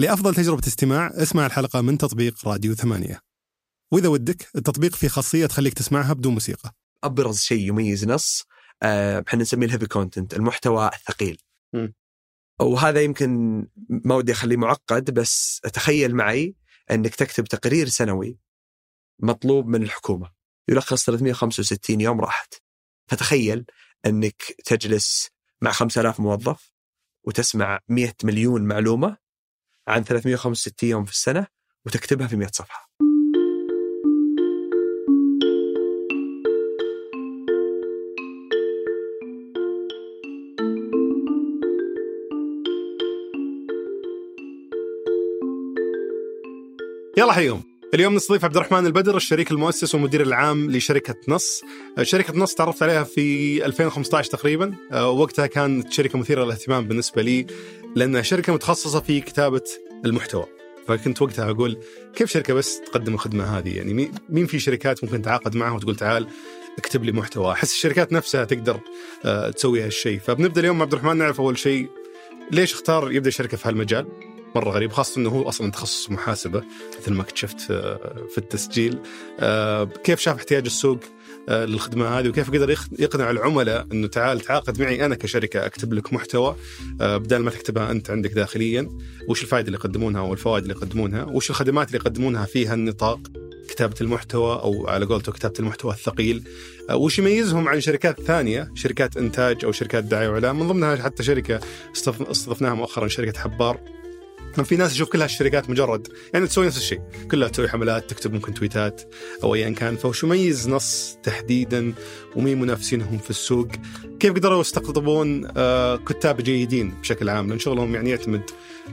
لأفضل تجربة استماع اسمع الحلقة من تطبيق راديو ثمانية. وإذا ودك التطبيق فيه خاصية تخليك تسمعها بدون موسيقى. أبرز شيء يميز نص آه، إحنا نسميه ال heavy content المحتوى الثقيل. مم. وهذا يمكن ما ودي أخليه معقد بس تخيل معي إنك تكتب تقرير سنوي مطلوب من الحكومة. يلخص 365 يوم راحت. فتخيل إنك تجلس مع 5000 موظف وتسمع 100 مليون معلومة عن 365 يوم في السنة وتكتبها في 100 صفحة. يلا حيهم اليوم نستضيف عبد الرحمن البدر الشريك المؤسس والمدير العام لشركة نص. شركة نص تعرفت عليها في 2015 تقريبا. آه، وقتها كانت شركة مثيرة للاهتمام بالنسبة لي. لأنها شركة متخصصة في كتابة المحتوى. فكنت وقتها أقول كيف شركة بس تقدم الخدمة هذه؟ يعني مين- في شركات ممكن تعاقد معها وتقول تعال اكتب لي محتوى؟ أحس الشركات نفسها تقدر آه، تسوي هالشيء. فبنبدأ اليوم مع عبد الرحمن نعرف أول شيء ليش اختار يبدأ شركة في هالمجال. مرة غريب خاصة أنه هو أصلا تخصص محاسبة مثل ما اكتشفت آه، في التسجيل. آه، كيف شاف احتياج السوق آه، للخدمة هذه وكيف قدر يقنع العملاء أنه تعال تعاقد معي أنا كشركة أكتب لك محتوى آه، بدل ما تكتبها أنت عندك داخليا وش الفائدة اللي يقدمونها والفوائد اللي يقدمونها وش الخدمات اللي يقدمونها في هالنطاق كتابة المحتوى أو على قولته كتابة المحتوى الثقيل آه، وش يميزهم عن شركات ثانية شركات إنتاج أو شركات دعاية وإعلان من ضمنها حتى استضف- استضفناها مؤخرا شركة حبار. في ناس تشوف كل هالشركات مجرد. يعني تسوي نفس الشيء. كلها تسوي حملات تكتب ممكن تويتات أو ايا كان. فوش يميز نص تحديدا ومين منافسينهم في السوق. كيف قدروا يستقطبون آه، كتاب جيدين بشكل عام؟ لأن شغلهم يعني يعتمد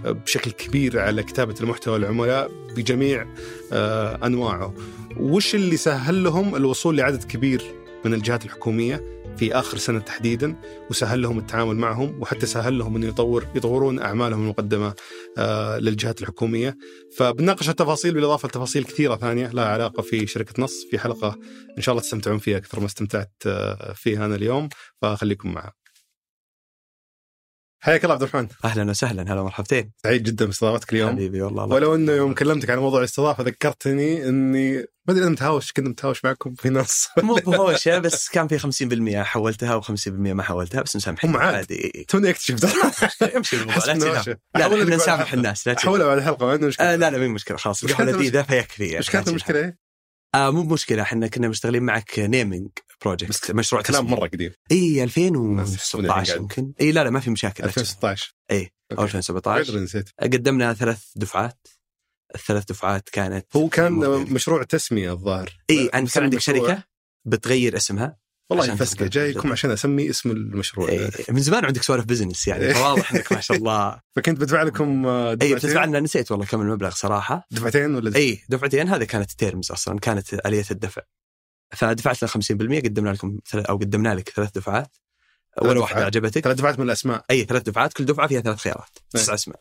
آه، بشكل كبير على كتابة المحتوى للعملاء بجميع آه، أنواعه. وش اللي سهل لهم؟ الوصول لعدد كبير من الجهات الحكومية. في آخر سنة تحديدا وسهل لهم التعامل معهم وحتى سهل لهم انه يطور يطورون أعمالهم المقدمة آه، للجهات الحكومية فبنناقش التفاصيل بالإضافة لتفاصيل كثيرة ثانية لها علاقة في شركة نص في حلقة إن شاء الله تستمتعون فيها أكثر ما استمتعت آه، فيها أنا اليوم فخليكم معها. حياك الله عبد الرحمن. أهلا وسهلا هلا مرحبتين سعيد جدا باستضافتك اليوم. حبيبي والله الله ولو إنه يوم كلمتك عن موضوع الاستضافة ذكرتني إني ما أدري أنا متهاوش كنت متهاوش معكم في نص. مو بهوشه بس كان في 50% حولتها و50% ما حولتها بس مسامحين هم عاد. عادي. توني أكتشف. امشي الموضوع لا تنام. لا إحنا نسامح. الناس لا. احولها بعد الحلقة ما عندنا مشكلة. آه لا لا مين مشكلة خلاص. القهوه لذيذه فيكفي يعني كانت المشكلة؟ آه مو مشكلة إحنا كنا مشتغلين معك naming project بس مشروع كلام تسمية. مرة قديم. إي الناس يحسبوني الحين 2016 قاعد. يمكن إي لا لا ما في مشاكل. 2016 إي. أو 2017 غير نسيت. قدمنا ثلاث دفعات. الثلاث دفعات كانت هو كان مرة- مشروع تسمية الظاهر. إي انت كان عندك شركة بتغير اسمها والله فسكه جايكم عشان أسمي اسم المشروع. إيه من زمان عندك سوالف بزنس يعني فواضح إنك ما شاء الله. فكنت بدفع لكم آه، إي دفعتين؟ بتدفع لنا نسيت والله كم المبلغ صراحة. دفعتين ولا؟ دفعتين؟ إي دفعتين. هذه كانت terms أصلا كانت آلية الدفع. فدفعت لنا 50% قدمنا لكم أو قدمنا لك ثلاث دفعات. ولا واحدة. عجبتك. ثلاث دفعات من الأسماء. أي ثلاث دفعات كل دفعة فيها ثلاث خيارات. إيه. تسع أسماء.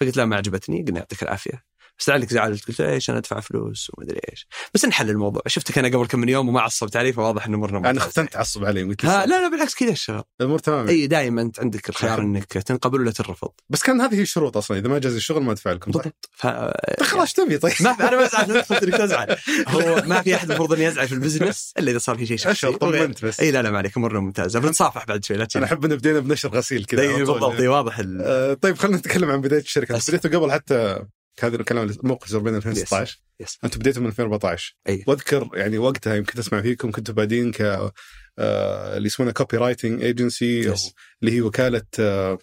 فقلت لا ما عجبتني قلنا يعطيك العافية. بس لعلك زعلت قلت إيش أنا أدفع فلوس وما أدري إيش بس نحل الموضوع شفتك أنا قبل كم من يوم وما عصبت علي فواضح ان امورنا أنا. اختنت تعصب علي قلت لا لا بالعكس كذا الشغل الأمور تمام إي دائما أنت عندك الخيار. إنك تنقبل ولا ترفض بس كان هذه هي الشروط أصلا إذا ما جاز الشغل ما أدفع لكم صح؟ بالضبط ف... طيب خلاص إيش تبي طيب؟ ما أنا ما ازعل إنك تزعل هو ما في أحد المفروض إنه يزعل في البزنس إلا إذا صار في شيء شخصي طمنت بس إي لا لا ما عليك امورنا ممتازة بنتصافح بعد شوي لا أنا أحب ان بدينا بنشر غسيل كذا. بالضبط واضح. آه، طيب خلينا نتكلم عن بداية الشركة. بديتوا قبل حتى هذا الكلام الموقع زربين 2016 yes. أنتم بديتوا من 2014 أي. واذكر يعني وقتها يمكن اسمع فيكم كنتوا بادين ك آه، اللي يسمونها copywriting agency yes. اللي هي وكالة آه،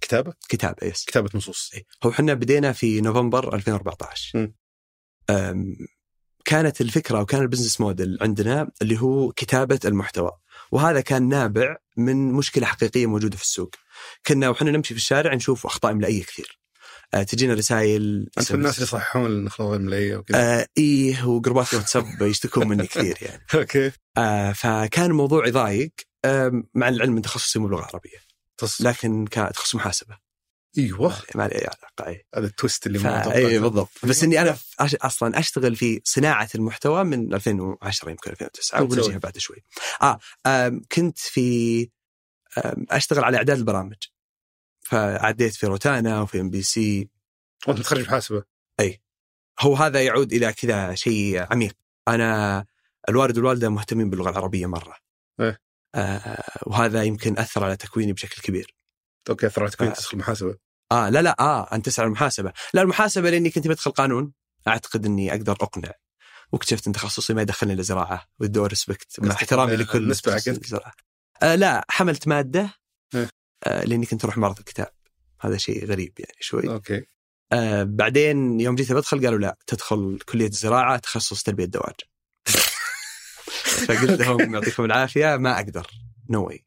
كتابة كتاب yes كتابة نصوص إيه. هو إحنا بدينا في نوفمبر 2014 م. أم، كانت الفكرة وكان ال business model عندنا اللي هو كتابة المحتوى وهذا كان نابع من مشكلة حقيقية موجودة في السوق كنا وحنا نمشي في الشارع نشوف أخطاء املائيه كثير تجينا رسائل أنتم الناس اللي يصححون الاخطاء الإملائية وكذا. آه إيه وجروبات واتساب يشتكون مني كثير يعني. okay. آه فكان الموضوع يضايق آه مع العلم إن تخصصي مو لغه عربيه. لكن كتخصص محاسبة. أيوه. ما لي أي علاقة إي. هذا ال twist اللي ف... ما. إي بالضبط. بس إني أنا. أصلا أشتغل في صناعة المحتوى من 2010 يمكن 2009 كنت ونجيها تسوي؟ بعد شوي. آه آم كنت في آم أشتغل على إعداد البرامج. فعديت في روتانا وفي إم بي سي. وأنت متخرج محاسبه هو هذا يعود إلى كذا شيء عميق. أنا الوالد والوالدة مهتمين باللغة العربية مرة. إيه. آه وهذا يمكن أثر على تكويني بشكل كبير. okay أثر على تكوين آه. تدخل محاسبه آه لا لا آه انت تسال المحاسبة. لا المحاسبة لأني كنت بدخل قانون. أعتقد أني أقدر أقنع. واكتشفت أن تخصصي ما يدخلني الا زراعة. with due respect مع احترامي ال- لكل؟ زراعة. آه لا حملت مادة. آه لأني كنت أروح معرض الكتاب. هذا شيء غريب يعني شوي. okay. آه بعدين يوم جيت بدخل قالوا لا تدخل كلية الزراعة تخصص تربية دواجن فقلت لهم يعطيكم العافية ما أقدر. no way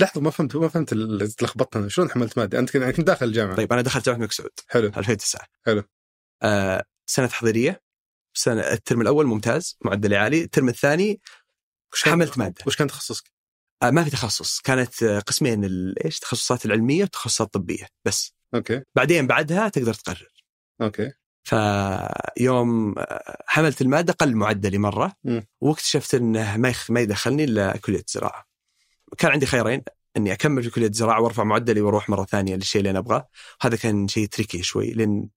لحظة ما فهمت ما فهمت ال- تلخبطت أنا. شلون حملت مادة؟ أنت كنت يعني كنت داخل الجامعة. طيب أنا دخلت جامعة الملك سعود. حلو. 2009 حلو. آه سنة تحضيرية. سنة الترم الأول ممتاز معدلي عالي. الترم الثاني حملت مادة. وش كان تخصصك؟ آه ما في تخصص كانت آه، قسمين إيش التخصصات العلمية والتخصصات الطبيه بس okay بعدين بعدها تقدر تقرر okay فيوم آه، حملت المادة قل معدلي مرة مم. واكتشفت إنه ما يخ... ما يدخلني إلا كلية الزراعه. كان عندي خيارين إني أكمل في كلية الزراعه وأرفع معدلي وأروح مرة ثانية للشيء اللي أنا أبغاه، وهذا كان شيء تريكي شوي لأن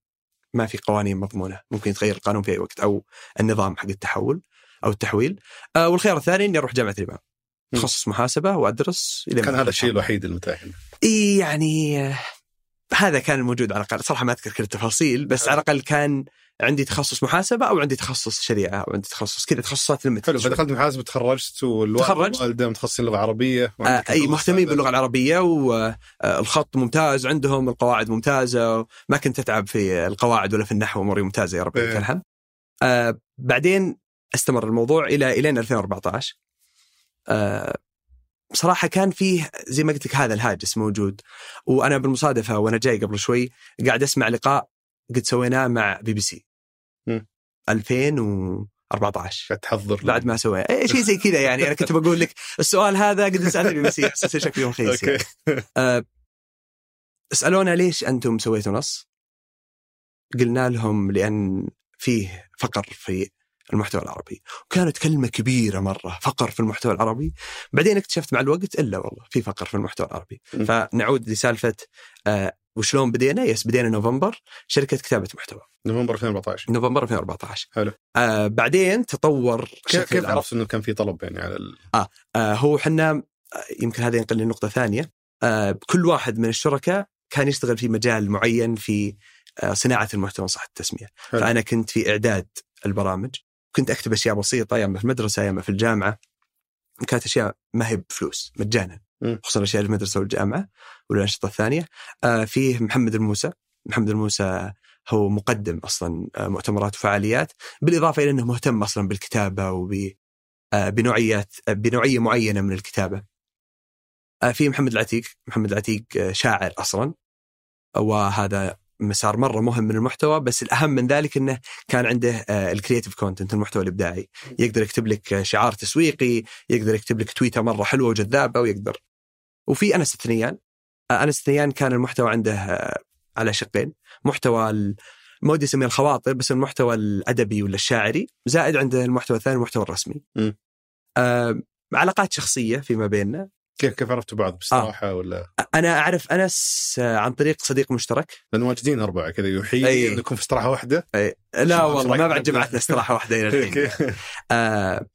ما في قوانين مضمونة، ممكن يتغير القانون في أي وقت أو النظام حق التحول أو التحويل. آه والخيار الثاني إني أروح جامعة الإمام. تخصص محاسبة وأدرس إلى كان هذا الشيء. الوحيد المتاح. إي يعني آه، هذا كان الموجود على الأقل صراحة ما أذكر كل التفاصيل بس. على الأقل كان عندي تخصص محاسبة أو عندي تخصص شريعة أو عندي تخصص كذا تخصصات لما حلو فدخلت محاسبة تخرجت والوالد تخرجت. والوالده متخصصين لغة عربية وعندك إي مهتمين. باللغة العربية والخط ممتاز عندهم القواعد ممتازة ما كنت أتعب في القواعد ولا في النحو أموري ممتازة يا رب إيه. لك الحمد آه بعدين استمر الموضوع إلى إلين 2014 آه بصراحة كان فيه زي ما قلت لك هذا الهاجس موجود. وأنا بالمصادفة وأنا جاي قبل شوي قاعد أسمع لقاء قد سويناه مع بي بي سي. مم. 2014 قاعد تحضر بعد ما سوينا إيه شيء زي كذا يعني. أنا كنت بقول لك السؤال هذا قد سالتني بس حسيت شكلي رخيص يعني. okay أه سالونا ليش أنتم سويتوا نص؟ قلنا لهم لأن فيه فقر في المحتوى العربي وكانت كلمة كبيرة مرة فقر في المحتوى العربي بعدين اكتشفت مع الوقت إلا والله في فقر في المحتوى العربي م. فنعود لسالفة أه وشلون بدينا؟ يس بدينا نوفمبر شركة كتابة محتوى نوفمبر 2014 نوفمبر 2014 حلو. آه بعدين تطور كيف كيف. عرفت إنه كان في طلب يعني على ال... آه هو حنا آه، يمكن هذا ينقل لنقطة ثانية آه كل واحد من الشركاء كان يشتغل في مجال معين في آه صناعة المحتوى صح التسمية حلو. فأنا كنت في إعداد البرامج كنت أكتب أشياء بسيطة يا إما في المدرسة يا إما في الجامعة. كانت أشياء ما هي بفلوس مجانا. خصوصا في المدرسة والجامعة والأنشطة الثانية. آه فيه محمد الموسى. محمد الموسى هو مقدم أصلا آه، مؤتمرات وفعاليات. بالإضافة إلى أنه مهتم أصلا بالكتابة وب آه، بنوعيات آه، بنوعية معينة من الكتابة. في محمد العتيق، محمد العتيق شاعر أصلا. وهذا مسار مرة مهم من المحتوى بس الأهم من ذلك إنه كان عنده ال creative content المحتوى الإبداعي، يقدر يكتب لك آه، شعار تسويقي، يقدر يكتب لك تويتة مرة حلوة وجذابة ويقدر. وفي انس الثنيان، آه، انس الثنيان كان المحتوى عنده آه، على شقين، محتوى ما ودي أسميه الخواطر بس المحتوى الأدبي ولا الشاعري. زائد عنده المحتوى الثاني المحتوى الرسمي. آه علاقات شخصية فيما بيننا. كيف كيف عرفتوا بعض باستراحه ولا أنا أعرف أنس آه، عن طريق صديق مشترك لأن واجدين أربعة كذا يحيي أي. انكم في استراحة واحدة أي. لا والله ما؟ بعد جمعتنا استراحة واحدة إلى الحين. آه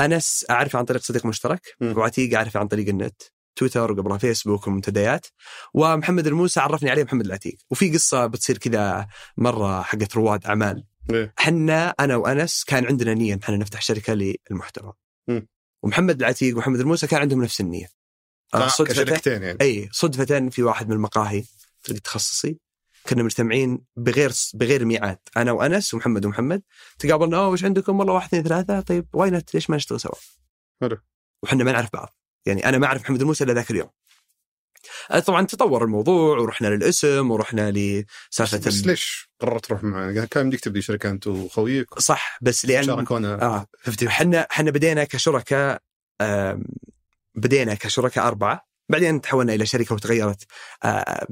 أنس اعرفه عن طريق صديق مشترك. وعتيق أعرفه عن طريق النت تويتر وقبلها فيسبوك ومنتديات ومحمد الموسى عرفني عليه محمد العتيق وفي قصة بتصير كذا مرة حقت رواد أعمال إيه. حنا أنا وأنس كان عندنا نية إن إحنا نفتح شركة للمحتوى. ومحمد العتيق ومحمد الموسى كان عندهم نفس النية. آه، كشركتين يعني. إي صدفة في واحد من المقاهي في التخصصي. كنا مجتمعين بغير بغير ميعاد. أنا وأنس ومحمد ومحمد. تقابلنا أوه وش عندكم؟ والله واحد اثنين ثلاثة. طيب واي نت؟ ليش ما نشتغل سوا؟ حلو. وحنا ما نعرف بعض. يعني أنا ما أعرف محمد الموسى إلا ذاك اليوم. طبعا تطور الموضوع ورحنا للاسم ورحنا لسالفه بس, ليش قررت تروح معنا؟ كان يمديك تبدي شركة أنت وخويك؟ صح بس لأن شاركونا آه 50 إحنا إحنا بدينا كشركاء آم، بدينا كشركاء أربعة بعدين تحولنا إلى شركة وتغيرت آه،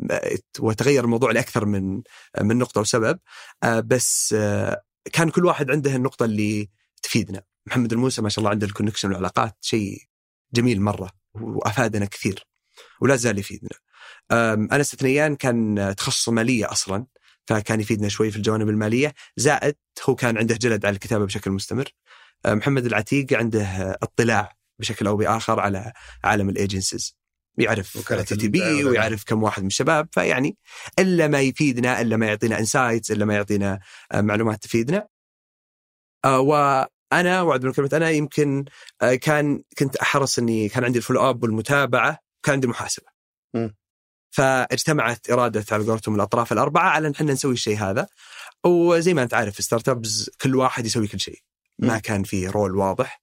وتغير الموضوع لأكثر من من نقطة وسبب آه، بس آه، كان كل واحد عنده النقطة اللي تفيدنا. محمد الموسى ما شاء الله عنده الكونكشن والعلاقات شيء جميل مرة وأفادنا كثير. ولا زال يفيدنا. آم، انس الثنيان كان تخصص مالية أصلا فكان يفيدنا شوي في الجوانب المالية. زائد هو كان عنده جلد على الكتابة بشكل مستمر. محمد العتيق عنده اطلاع بشكل أو بآخر على عالم ال agencies. يعرف TTB. ويعرف كم واحد من الشباب فيعني إلا ما يفيدنا إلا ما يعطينا insights إلا ما يعطينا معلومات تفيدنا. آه، وأنا وعد من كلمة أنا يمكن آه، كان كنت أحرص إني كان عندي ال follow up والمتابعة كان عندي المحاسبه مم. فاجتمعت إرادة ال algorithm الأطراف الأربعة على إن إحنا نسوي الشيء هذا وزي ما أنت عارف في startups كل واحد يسوي كل شيء ما. كان في role واضح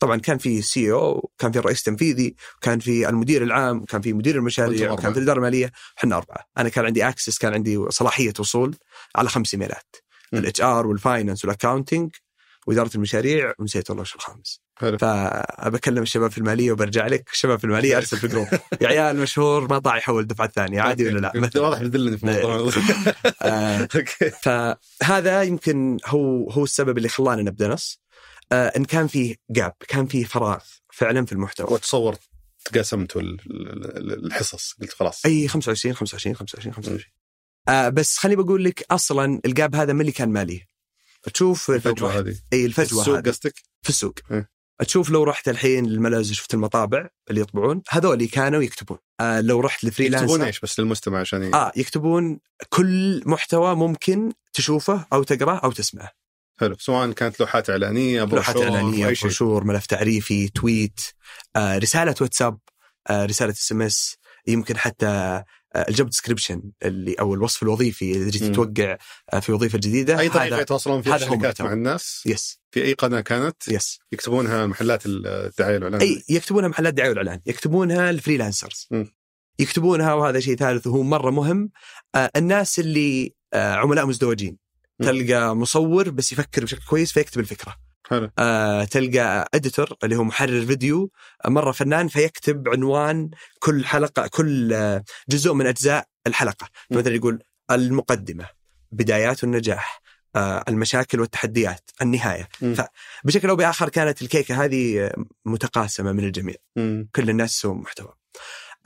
طبعا كان في CEO كان في الرئيس التنفيذي كان في المدير العام كان في مدير المشاريع أربعة. كان في الإدارة المالية إحنا أربعة أنا كان عندي access كان عندي صلاحية وصول على خمس إيميلات. ال HR وال finance وال accounting وإدارة المشاريع ونسيت والله وش الخامس. فبكلم الشباب في المالية وبرجع لك الشباب في المالية أرسل في جروب يا عيال مشهور ما طاع يحول الدفعه الثانية عادي ولا لا؟ مثلا واضح بتدلني في الموضوع. آه، okay. فهذا يمكن هو هو السبب اللي خلانا نبدأ نص. آه إن كان فيه gap كان فيه فراغ فعلا في المحتوى. وتصور تقاسمتوا ال- ال- ال- الحصص قلت خلاص. أي 25 25 25 25 آه بس خليني بقول لك أصلا ال gap هذا من اللي كان مالي. تشوف الفجوة هذه. إي الفجوة السوق هذه. قصدك؟ في السوق. إيه. تشوف لو رحت الحين للملاذ شفت المطابع اللي يطبعون هذول كانوا يكتبون. آه لو رحت ل freelancer يكتبون إيش بس للمستمع عشان ي- آه يكتبون كل محتوى ممكن تشوفه أو تقرأه أو تسمعه. حلو. سواء كانت لوحات إعلانية لوحات بروشور، إعلانية أي شيء. بروشور ملف تعريفي tweet آه رسالة واتساب آه رسالة SMS يمكن حتى ال job description اللي أو الوصف الوظيفي اذا جيت. تتوقع آه في وظيفة جديدة أي طريقة يتواصلون فيها الشركات. مع الناس؟ yes في أي قناة كانت؟ yes يكتبونها محلات الدعاية والإعلان؟ أي يكتبونها محلات دعايه والإعلان. يكتبونها ال freelancers. يكتبونها وهذا شيء ثالث وهو مرة مهم آه الناس اللي آه عملاء مزدوجين. تلقى مصور بس يفكر بشكل كويس فيكتب الفكرة. حلو آه تلقى اديتور اللي هو محرر فيديو مرة فنان فيكتب عنوان كل حلقة كل آه، جزء من أجزاء الحلقة م. مثلا يقول المقدمة بدايات النجاح آه، المشاكل والتحديات النهاية م. فبشكل أو بآخر كانت الكيكة هذه آه، متقاسمة من الجميع مم. كل الناس يسوون محتوى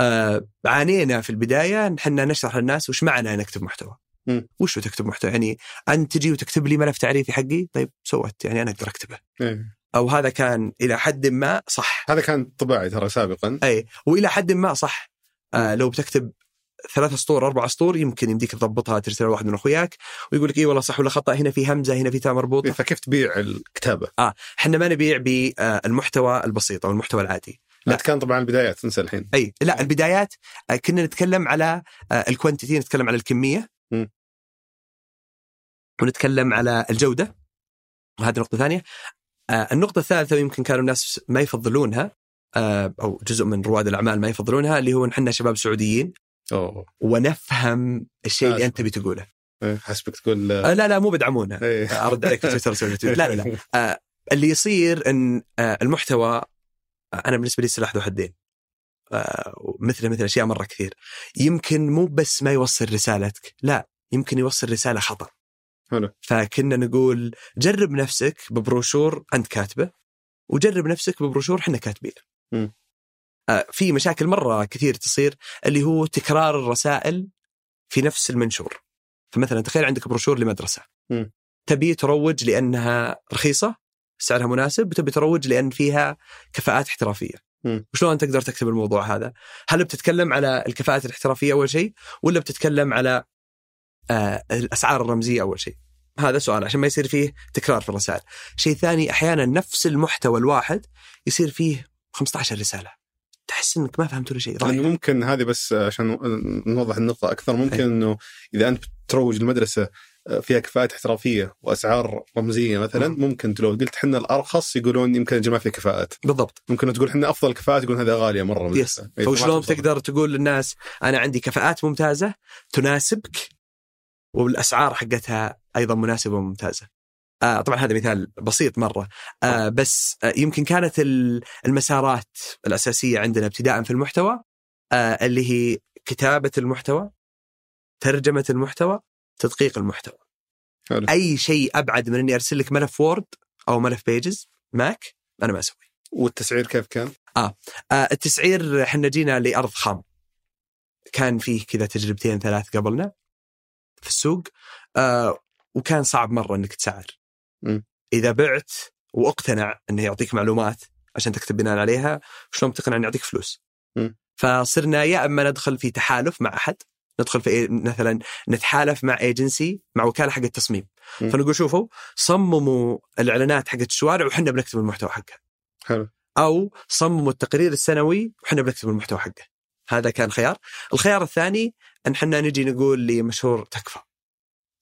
آه عانينا في البداية نحن نشرح للناس وش معنى نكتب محتوى مم. وش تكتب محتوى؟ يعني انت تجي وتكتب لي ملف تعريفي حقي؟ طيب سوت يعني أنا أقدر أكتبه. إيه. أو هذا كان إلى حد ما صح. هذا كان طباعي ترى سابقا. اي وإلى حد ما صح. آه لو بتكتب ثلاث سطور أربع سطور يمكن يمديك تضبطها ترسلها لواحد من أخوياك ويقول لك اي والله صح ولا خطأ هنا في همزة هنا في تاء مربوطة. فكيف تبيع الكتابة؟ إحنا ما نبيع بالمحتوى البسيط أو المحتوى العادي. لا. كان طبعا البدايات انسى الحين. اي لا البدايات آه، كنا نتكلم على آه، الكوانتيتي نتكلم على الكمية. م. ونتكلم على الجودة وهذه نقطة ثانية آه، النقطة الثالثة ويمكن كانوا الناس ما يفضلونها آه، أو جزء من رواد الأعمال ما يفضلونها اللي هو نحن شباب سعوديين أوه ونفهم الشيء اللي. أنت بتقوله إيه، حسبك تقول آه، لا لا مو بدعمونا إيه. آه، أرد عليك في تويتر. لا لا لا آه، اللي يصير إن آه، المحتوى آه، أنا بالنسبة لي سلاح ذو حدين آه، مثل مثل أشياء مرة كثير يمكن مو بس ما يوصل رسالتك لا يمكن يوصل رسالة خطأ حلو. فكنا نقول جرب نفسك ببروشور أنت كاتبه وجرب نفسك ببروشور إحنا كاتبينه. آه، في مشاكل مرة كثير تصير اللي هو تكرار الرسائل في نفس المنشور فمثلا تخيل عندك بروشور لمدرسة مم. تبي تروج لأنها رخيصة سعرها مناسب وتبي تروج لأن فيها كفاءات احترافية. وشلون تقدر تكتب الموضوع هذا؟ هل بتتكلم على الكفاءات الاحترافية أول شيء ولا بتتكلم على آه الأسعار الرمزية أول شيء؟ هذا سؤال عشان ما يصير فيه تكرار في الرسائل. شيء ثاني أحيانا نفس المحتوى الواحد يصير فيه 15 رسالة. تحس إنك ما فهمت ولا شيء رايح. ممكن هذه بس عشان نوضح النقطة أكثر ممكن أي. إنه إذا أنت بتروج المدرسة فيها كفاءات احترافية وأسعار رمزية مثلا مم. ممكن لو قلت إحنا الأرخص يقولون يمكن جماعة فيها كفاءات بالضبط ممكن تقول إحنا أفضل كفاءات يقولون هذا غالية مرة يس فشلون. تقدر تقول للناس أنا عندي كفاءات ممتازة تناسبك والأسعار حقتها أيضا مناسبة وممتازة. آه طبعا هذا مثال بسيط مرة آه بس آه يمكن كانت ال- المسارات الأساسية عندنا ابتداء في المحتوى آه اللي هي كتابة المحتوى ترجمة المحتوى تدقيق المحتوى حلو. أي شيء أبعد من إني أرسل لك ملف وورد أو ملف بيجز ماك أنا ما أسوي والتسعير كيف كان؟ آه التسعير إحنا جينا لأرض خام كان فيه كذا تجربتين ثلاث قبلنا في السوق آه وكان صعب مرة إنك تسعر م. إذا بعت وأقتنع إنه يعطيك معلومات عشان تكتب بناء عليها شلون بتقنع انه يعطيك فلوس م. فصرنا يا إما ندخل في تحالف مع أحد ندخل في إيه مثلا نتحالف مع ايجنسي مع وكالة حق التصميم. فنقول شوفوا صمموا الإعلانات حقت الشوارع وحنا بنكتب المحتوى حقها. حلو. أو صمموا التقرير السنوي وحنا بنكتب المحتوى حقه. هذا كان خيار. الخيار الثاني إن إحنا نجي نقول لمشهور تكفى.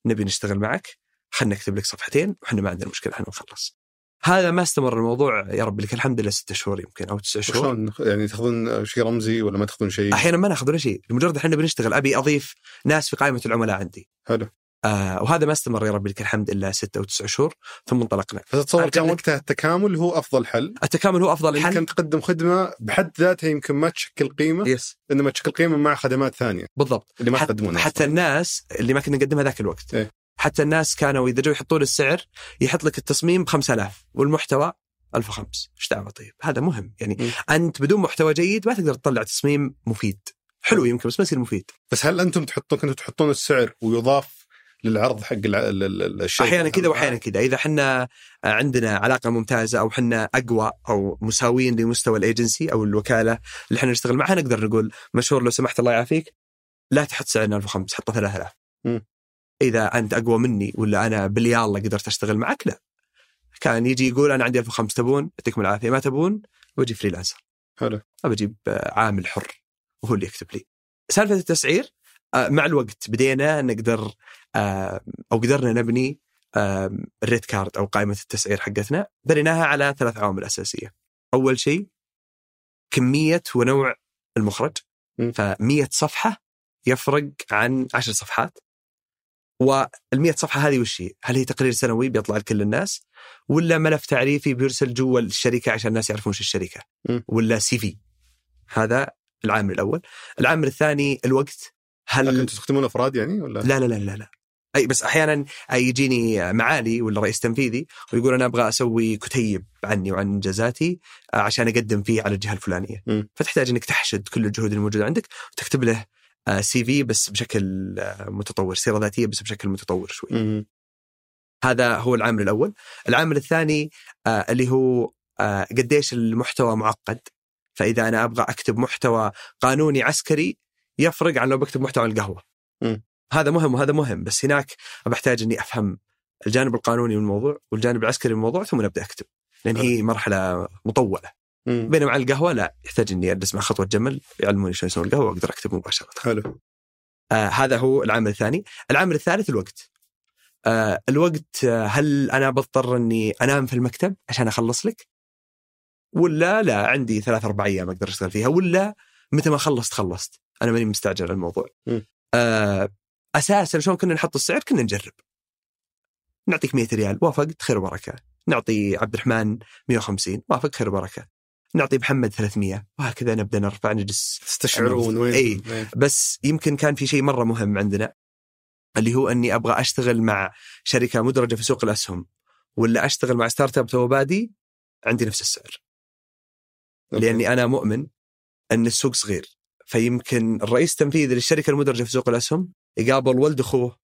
نبي نشتغل معك خلينا نكتب لك صفحتين وحنا ما عندنا مشكلة إحنا نخلص. هذا ما استمر الموضوع يا رب لك الحمد لله ستة شهور يمكن أو تسعة شهور. شلون يعني تاخذون شيء رمزي ولا ما تاخذون شيء؟ أحيانا ما ناخذ ولا شيء لمجرد إحنا بنشتغل أبي أضيف ناس في قائمة العملاء عندي. حلو. آه وهذا ما استمر يا رب لك الحمد الا ستة أو تسعة شهور ثم انطلقنا. فتتصور كان. وقتها التكامل هو أفضل حل. التكامل هو أفضل حل يمكن تقدم خدمة بحد ذاتها يمكن ما تشكل قيمة يس إنما تشكل قيمة مع خدمات ثانية. بالضبط. اللي ما تقدمونها حتى أصلاً. الناس اللي ما كنا نقدمها ذاك الوقت. إيه. حتى الناس كانوا إذا جو يحطون السعر يحط لك التصميم ب 5000 والمحتوى 1005 إيش دعوة طيب؟ هذا مهم. يعني مم. أنت بدون محتوى جيد ما تقدر تطلع تصميم مفيد. حلو يمكن بس ما يصير مفيد. بس هل أنتم تحطون كنتوا تحطون السعر ويضاف للعرض حق الشيء؟ أحيانا كذا وأحيانا كذا. إذا إحنا عندنا علاقة ممتازة أو إحنا أقوى أو مساويين لمستوى الإيجنسي أو الوكالة اللي إحنا نشتغل معها نقدر نقول مشهور لو سمحت الله يعافيك لا تحط سعرنا 1005 حطه 3000 مم. إذا أنت أقوى مني ولا أنا باليالله قدرت أشتغل معك؟ لا. كان يجي يقول أنا عندي 1005 تبون يعطيكم العافية ما تبون؟ واجي freelancer. حلو. ابى أجيب عامل حر وهو اللي يكتب لي. سالفة التسعير آه، مع الوقت بدينا نقدر آه، أو قدرنا نبني آه، ال rate card أو قائمة التسعير حقتنا بنيناها على ثلاث عوامل أساسية. أول شيء كمية ونوع المخرج. م. ف100 صفحة يفرق عن 10 صفحات. وال100 صفحة هذه وش هي؟ هل هي تقرير سنوي بيطلع لكل الناس ولا ملف تعريفي بيرسل جوا الشركة عشان الناس يعرفون وش الشركة م. ولا سي في هذا العامل الأول العامل الثاني الوقت هل لكن تستخدمون أفراد يعني ولا؟ لا لا لا لا لا أي بس أحيانا يجيني معالي ولا رئيس تنفيذي ويقول أنا أبغى أسوي كتيب عني وعن انجازاتي آه، عشان أقدم فيه على الجهة الفلانية مم. فتحتاج إنك تحشد كل الجهود الموجودة عندك وتكتب له سي في بس بشكل آه، متطور سيرة ذاتية بس بشكل متطور شوي مم. هذا هو العامل الأول العامل الثاني آه، اللي هو آه، قديش المحتوى معقد فإذا أنا أبغى أكتب محتوى قانوني عسكري يفرق عن لو بكتب محتوى عن القهوة مم. هذا مهم وهذا مهم بس هناك بحتاج إني أفهم الجانب القانوني من الموضوع والجانب العسكري من الموضوع ثم نبدا أكتب لأن هي مرحلة مطولة. بينما مع القهوة لا يحتاج إني اجلس مع خطوة جمل يعلموني شلون يسوون القهوة وأقدر أكتب مباشرة. حلو. آه هذا هو العامل الثاني. العامل الثالث الوقت. آه الوقت آه هل أنا بضطر إني أنام في المكتب عشان أخلص لك؟ ولا لا عندي ثلاث أربع أيام أقدر أشتغل فيها ولا متى ما خلصت خلصت. أنا ماني مستعجل على الموضوع. م. آه أساسا شلون كنا نحط السعر؟ كنا نجرب. نعطيك 100 ريال وافقت خير وبركة. نعطي عبد الرحمن 150 وافق خير وبركة. نعطي محمد 300 وهكذا نبدأ نرفع نجلس. تستشعرون وين إي. بس يمكن كان في شيء مرة مهم عندنا اللي هو إني أبغى أشتغل مع شركة مدرجة في سوق الأسهم ولا أشتغل مع startup توه بادي عندي نفس السعر. okay. لأني أنا مؤمن إن السوق صغير. فيمكن الرئيس التنفيذي للشركة المدرجة في سوق الأسهم يقابل ولد أخوه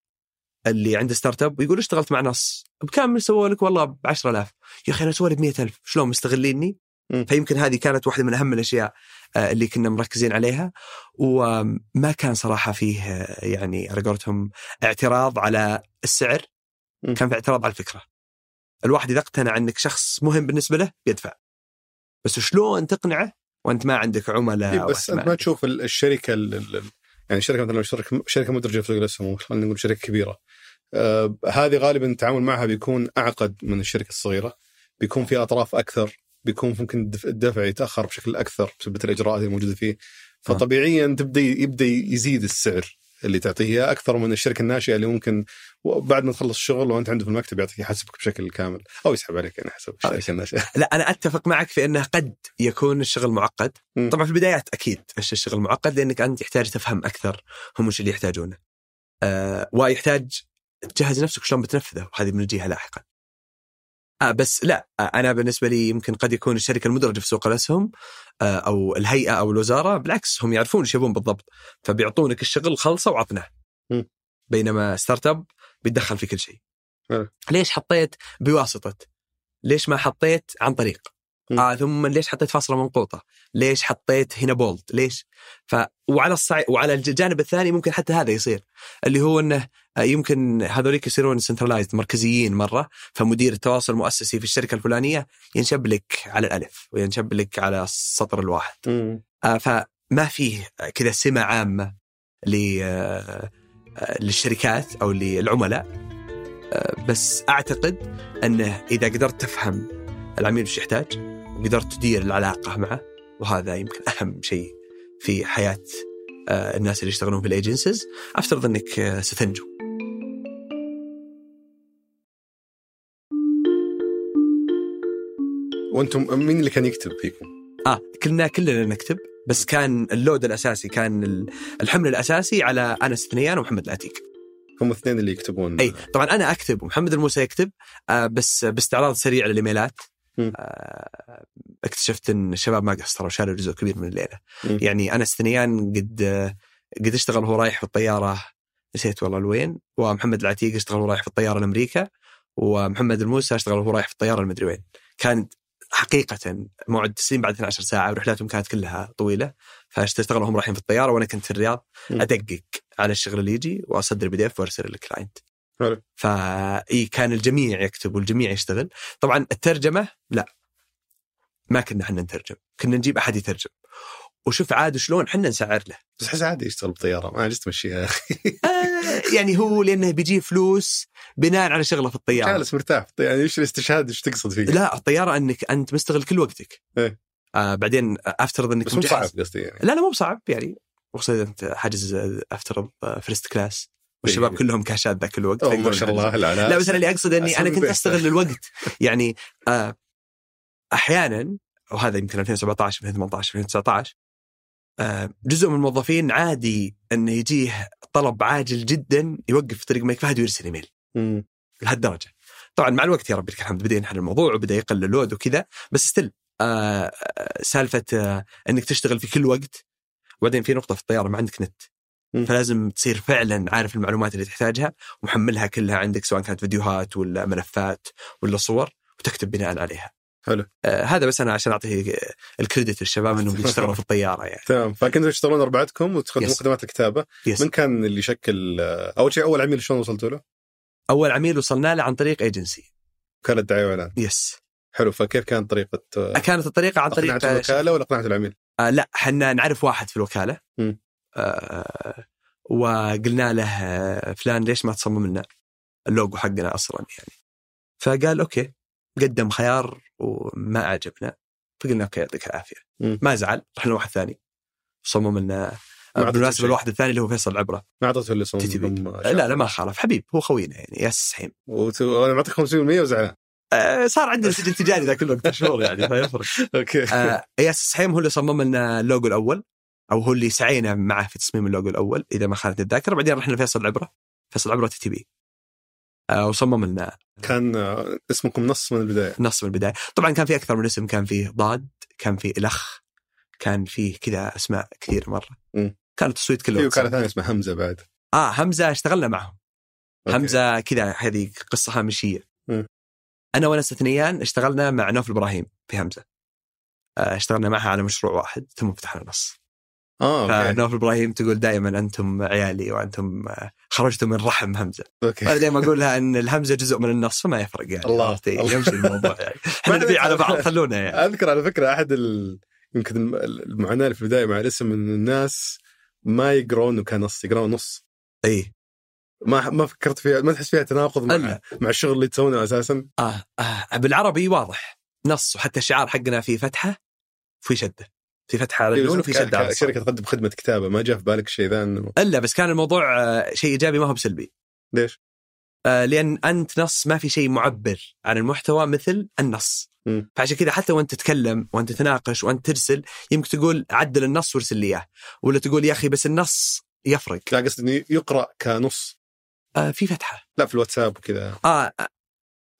اللي عنده startup ويقول اشتغلت مع نص. بكم سووا لك والله ب 10000 يا أخي أنا سووا لي ب 100000 شلون مستغليني؟ فيمكن هذه كانت واحدة من أهم الأشياء آه، اللي كنا مركزين عليها. وما كان صراحة فيه آه، يعني على قولتهم اعتراض على السعر مم. كان في اعتراض على الفكرة. الواحد إذا اقتنع إنك شخص مهم بالنسبة له بيدفع بس شلون تقنعه وأنت ما عندك عملاء إي، بس أنت ما تشوف ال- الشركة ال- ال- يعني الشركة مثلا شركة شركة مدرجة في سوق الأسهم خلينا نقول شركة كبيرة. آه هذه غالبا التعامل معها بيكون أعقد من الشركة الصغيرة بيكون في أطراف أكثر بيكون ممكن الدف- الدفع يتأخر بشكل أكثر بسبب الإجراءات الموجوده فيه. فطبيعيا تبدأ يبدأ يزيد السعر اللي تعطيه. أكثر من الشركة الناشئة اللي ممكن بعد ما تخلص الشغل وأنت عنده في المكتب يعطيك يحاسبك بشكل كامل. أو يسحب عليك يعني حسب الشركة الناشئة. لا أنا أتفق معك في أنه قد يكون الشغل معقد. مم. طبعا في البدايات أكيد الشغل معقد لأنك أنت يحتاج تفهم أكثر هم وش اللي يحتاجونه. آه ويحتاج تجهز نفسك شلون بتنفذه. وهذه بنجيها لاحقا. آه بس لا آه أنا بالنسبة لي يمكن قد يكون الشركة المدرجة في سوق الأسهم آه أو الهيئة أو الوزارة بالعكس هم يعرفون إيش يبون بالضبط فبيعطونك الشغل خلصه وعطناه. بينما startup بيتدخل في كل شيء. ليش حطيت بواسطة ليش ما حطيت عن طريق. آه ثم ليش حطيت فاصلة منقوطة؟ ليش حطيت هنا bold ليش؟ ف وعلى الصعيد وعلى الجانب الثاني ممكن حتى هذا يصير اللي هو إنه آه، يمكن هذوليك يصيرون centralized مركزيين مرة فمدير التواصل المؤسسي في الشركة الفلانية ينشب لك على الألف وينشب لك على السطر الواحد. آه، فما فيه كذا سمة عامة ل- آه، للشركات أو للعملاء. آه، بس أعتقد أنه إذا قدرت تفهم العميل وش يحتاج وقدرت تدير العلاقة معه وهذا يمكن أهم شيء في حياة آه، الناس اللي يشتغلون في الايجنسيز أفترض إنك آه، ستنجو وأنتم مين اللي كان يكتب فيكم؟ آه كنا كلنا نكتب بس كان اللود الأساسي كان ال- الحمل الأساسي على أنس ثنيان ومحمد العتيق هم الاثنين اللي يكتبون إي طبعا أنا أكتب ومحمد الموسى يكتب آه بس باستعراض سريع للإيميلات. آه اكتشفت إن الشباب ما قصروا شالوا جزء كبير من الليلة. يعني انس ثنيان قد قد أشتغل وهو رايح في الطيارة نسيت والله لوين. ومحمد العتيق أشتغل وهو رايح في الطيارة لأمريكا. ومحمد الموسى أشتغل وهو رايح في الطيارة المدري وين. كانت حقيقة موعد تسليم بعد 12 ساعة ورحلاتهم كانت كلها طويلة. فاشتغلوا هم رايحين في الطيارة وأنا كنت في الرياض. أدقق على الشغل اللي يجي وأصدر PDF وأرسل لل client. فإيه كان الجميع يكتب والجميع يشتغل. طبعا الترجمة لا. ما كنا إحنا نترجم. كنا نجيب أحد يترجم. وشوف عاد شلون إحنا نسعر له. بس أحس عادي يشتغل بطياره ما جلست تمشيها يا أخي يعني هو لأنه بيجيب فلوس بناء على شغله في الطيارة. جالس مرتاح. يعني إيش الاستشهاد إيش تقصد فيه؟ لا الطيارة أنك أنت مستغل كل وقتك. إيه. آه بعدين أفترض أنك بس مو. صعب قصدي يعني. لا لا مو بصعب يعني. وخصوصا أنت حاجز أفترض first class والشباب إيه. كلهم كاشات ذاك الوقت ما شاء الله. العناء لا بس أنا اللي أقصد إني أنا كنت. أستغل الوقت يعني آه أحيانا وهذا يمكن 2017 2018 2019 آه جزء من الموظفين عادي إنه يجيه طلب عاجل جدا يوقف في طريق الملك فهد ويرسل إيميل. لهالدرجة طبعا مع الوقت يا ربي لك الحمد بدأ ينحل الموضوع وبدأ يقل ال load وكذا بس still آه آه، سالفة آه إنك تشتغل في كل وقت وبعدين في نقطة في الطيارة ما عندك نت. فلازم تصير فعلا عارف المعلومات اللي تحتاجها ومحملها كلها عندك سواء كانت فيديوهات ولا ملفات ولا صور وتكتب بناء عليها حلو. آه هذا بس أنا عشان اعطي ال credit للشباب إنهم يشتغلوا في الطيارة يعني تمام فكنتوا تشتغلون أربعتكم وتقدموا Yes. خدمات الكتابة yes. من كان اللي شكل آه، أول شيء أول عميل شلون وصلتوا له؟ أول عميل وصلنا له عن طريق ايجنسي وكاله دعاية وإعلان yes حلو فكيف كانت طريقة كانت الطريقة عن طريق اقنعت الوكالة ولا اقنعت العميل؟ آه لا حنا نعرف واحد في الوكالة مم. آه وقلنا له آه، فلان ليش ما تصمم لنا اللوجو حقنا أصلا يعني. فقال okay قدم خيار وما عجبنا فقلنا أوكي يعطيك العافية. ما زعل رحنا لواحد ثاني صمم لنا. بالمناسبة. الواحد الثاني اللي هو فيصل العبره ما أعطيته اللي. صمم. لا لا ما خالف. حبيب هو خوينا يعني إياس سحيم وت- وأنا معطيك 500% وزعلان. آه صار عندنا سجل تجاري ذاك الوقت مشهور يعني فيفرق okay. آه إياس سحيم هو اللي صمم لنا اللوجو الأول. أو هو اللي سعينا معه في تصميم اللوجو الأول إذا ما خانت الذاكرة. بعدين رحنا لفيصل العبره فيصل العبره TTB آه وصمم لنا. كان آه، اسمكم نص من البداية. نص من البداية. طبعا كان في أكثر من اسم. كان فيه ضاد كان فيه إلخ كان فيه كذا أسماء كثير مرة. مم. كان التصويت كله واتساب. ثانية اسمها همزه بعد. آه همزه اشتغلنا معهم. okay. همزه كذا هذه قصة هامشية. أنا وأنس الثنيان اشتغلنا مع نوف إبراهيم في همزه آه، اشتغلنا معها على مشروع واحد ثم فتحنا نص. آه فنوف إبراهيم تقول دائما أنتم عيالي وأنتم آه، خرجتم من رحم همزة. أوكي. وأنا دائما أقول لها إن الهمزة جزء من النص فما يفرق يعني الله،. يمشي الموضوع يعني. إحنا نبيع على بعض. خلونا يعني. أذكر على فكرة أحد ال... يمكن الم- المعاناة اللي في البداية مع الاسم إن الناس ما يقرونه كنص يقرون نص. إي. ما ما فكرت فيها ما تحس فيها تناقض مع. مع الشغل اللي تسوونه أساسا؟ آه آه بالعربي واضح. نص وحتى الشعار حقنا فيه فتحة وفي شدة. في فتحة على النون وفي شدة على. شركه تقدم خدمة كتابة ما جاء في بالك الشيء ذا إنه؟ إلا بس كان الموضوع آه، شيء إيجابي ما هو بسلبي. ليش؟ آه، لأن أنت نص ما في شيء معبر عن المحتوى مثل النص. مم. فعشان كذا حتى وأنت تتكلم وأنت تناقش وأنت ترسل يمكن تقول عدل النص وارسل لي إياه. ولا تقول يا أخي بس النص يفرق. لا قصدي إنه يقرأ كنص. آه في فتحة. لا في الواتساب وكذا. آه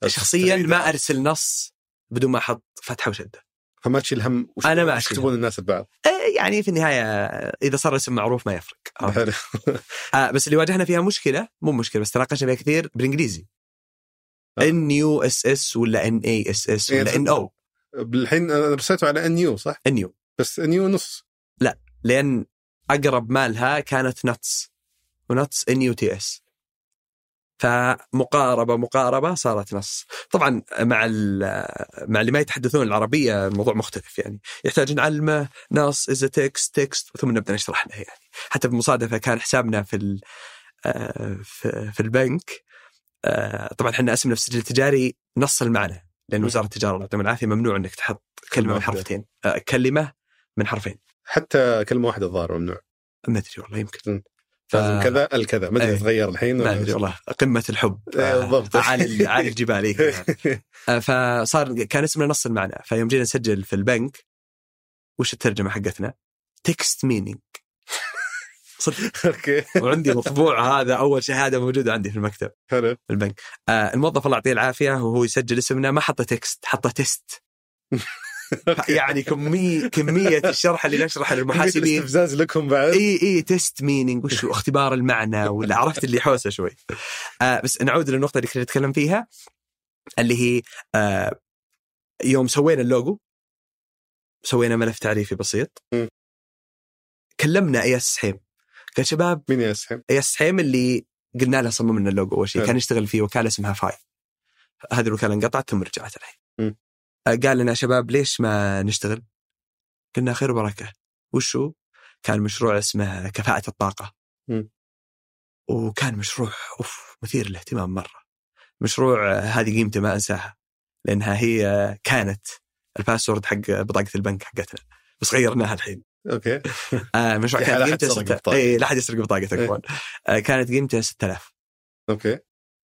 آه، شخصيا ما أرسل نص بدون ما أحط فتحة وشدة. فما تشيل هم وش أنا ما يكتبون الناس البعض آه يعني في النهاية إذا صار الاسم معروف ما يفرق. آه بس اللي واجهنا فيها مشكلة مو مشكلة بس تناقشنا فيها كثير بالإنجليزي. آه. N U S S ولا N A S S ولا N O بالحين أنا رسيته على N U صح؟ N U بس N U نص. لأن أقرب مالها كانت nuts و nuts N U T S فمقاربة مقاربة صارت نص. طبعا مع ال- مع اللي ما يتحدثون العربية الموضوع مختلف يعني. يحتاج نعلمه نص is text text ثم نبدأ نشرح له يعني. حتى بالمصادفه كان حسابنا في ال- آه، في, في البنك آه، طبعا إحنا أسمنا في السجل التجاري نص المعنى لأن. وزارة التجارة الله يعطيهم العافية ممنوع إنك تحط كلمة من. حرفتين آه، كلمة من حرفين. حتى كلمة واحدة الظاهر ممنوع. ما أدري والله يمكن. ف- كذا الكذا. ما أدري إيه. تغير الحين ما أدري والله. قمة الحب. إيه، بالضبط. عالي عالي الجبال. آه، فصار كان اسمنا نص المعنى. فيوم جينا نسجل في البنك وش الترجمة حقتنا؟ text meaning. صدق. okay. وعندي مطبوع هذا أول شهاده موجوده عندي في المكتب. حلو. في البنك. آه الموظف الله يعطيه العافية وهو يسجل اسمنا. ما حط text حط test يعني كمية كمية الشرح اللي نشرحه للمحاسبين. استفزاز لكم بعد. إيه إيه test meaning وش هو؟ اختبار المعنى ولا عرفت اللي حوسه شوي. آه بس نعود للنقطة اللي كنا نتكلم فيها اللي هي آه يوم سوينا اللوجو سوينا ملف تعريفي بسيط. م. كلمنا إياس سحيم. قال شباب مين إياس سحيم؟ إياس سحيم اللي قلنا له صمم لنا اللوجو أول شيء. كان يشتغل في وكاله اسمها فاي. هذه الوكالة انقطعت ثم رجعت الحين قال لنا شباب ليش ما نشتغل؟ قلنا خير وبركة وشو؟ كان مشروع اسمه كفاءة الطاقة م. وكان مشروع أوف مثير للاهتمام مرة مشروع هذه قيمته ما أنساها لأنها هي كانت ال password حق بطاقة البنك حقتنا بس غيرناها الحين أوكي آه مشروع لا كانت قيمته بطاقة. اي لا احد يسرق بطاقتك إيه. آه كانت قيمته 6000 أوكي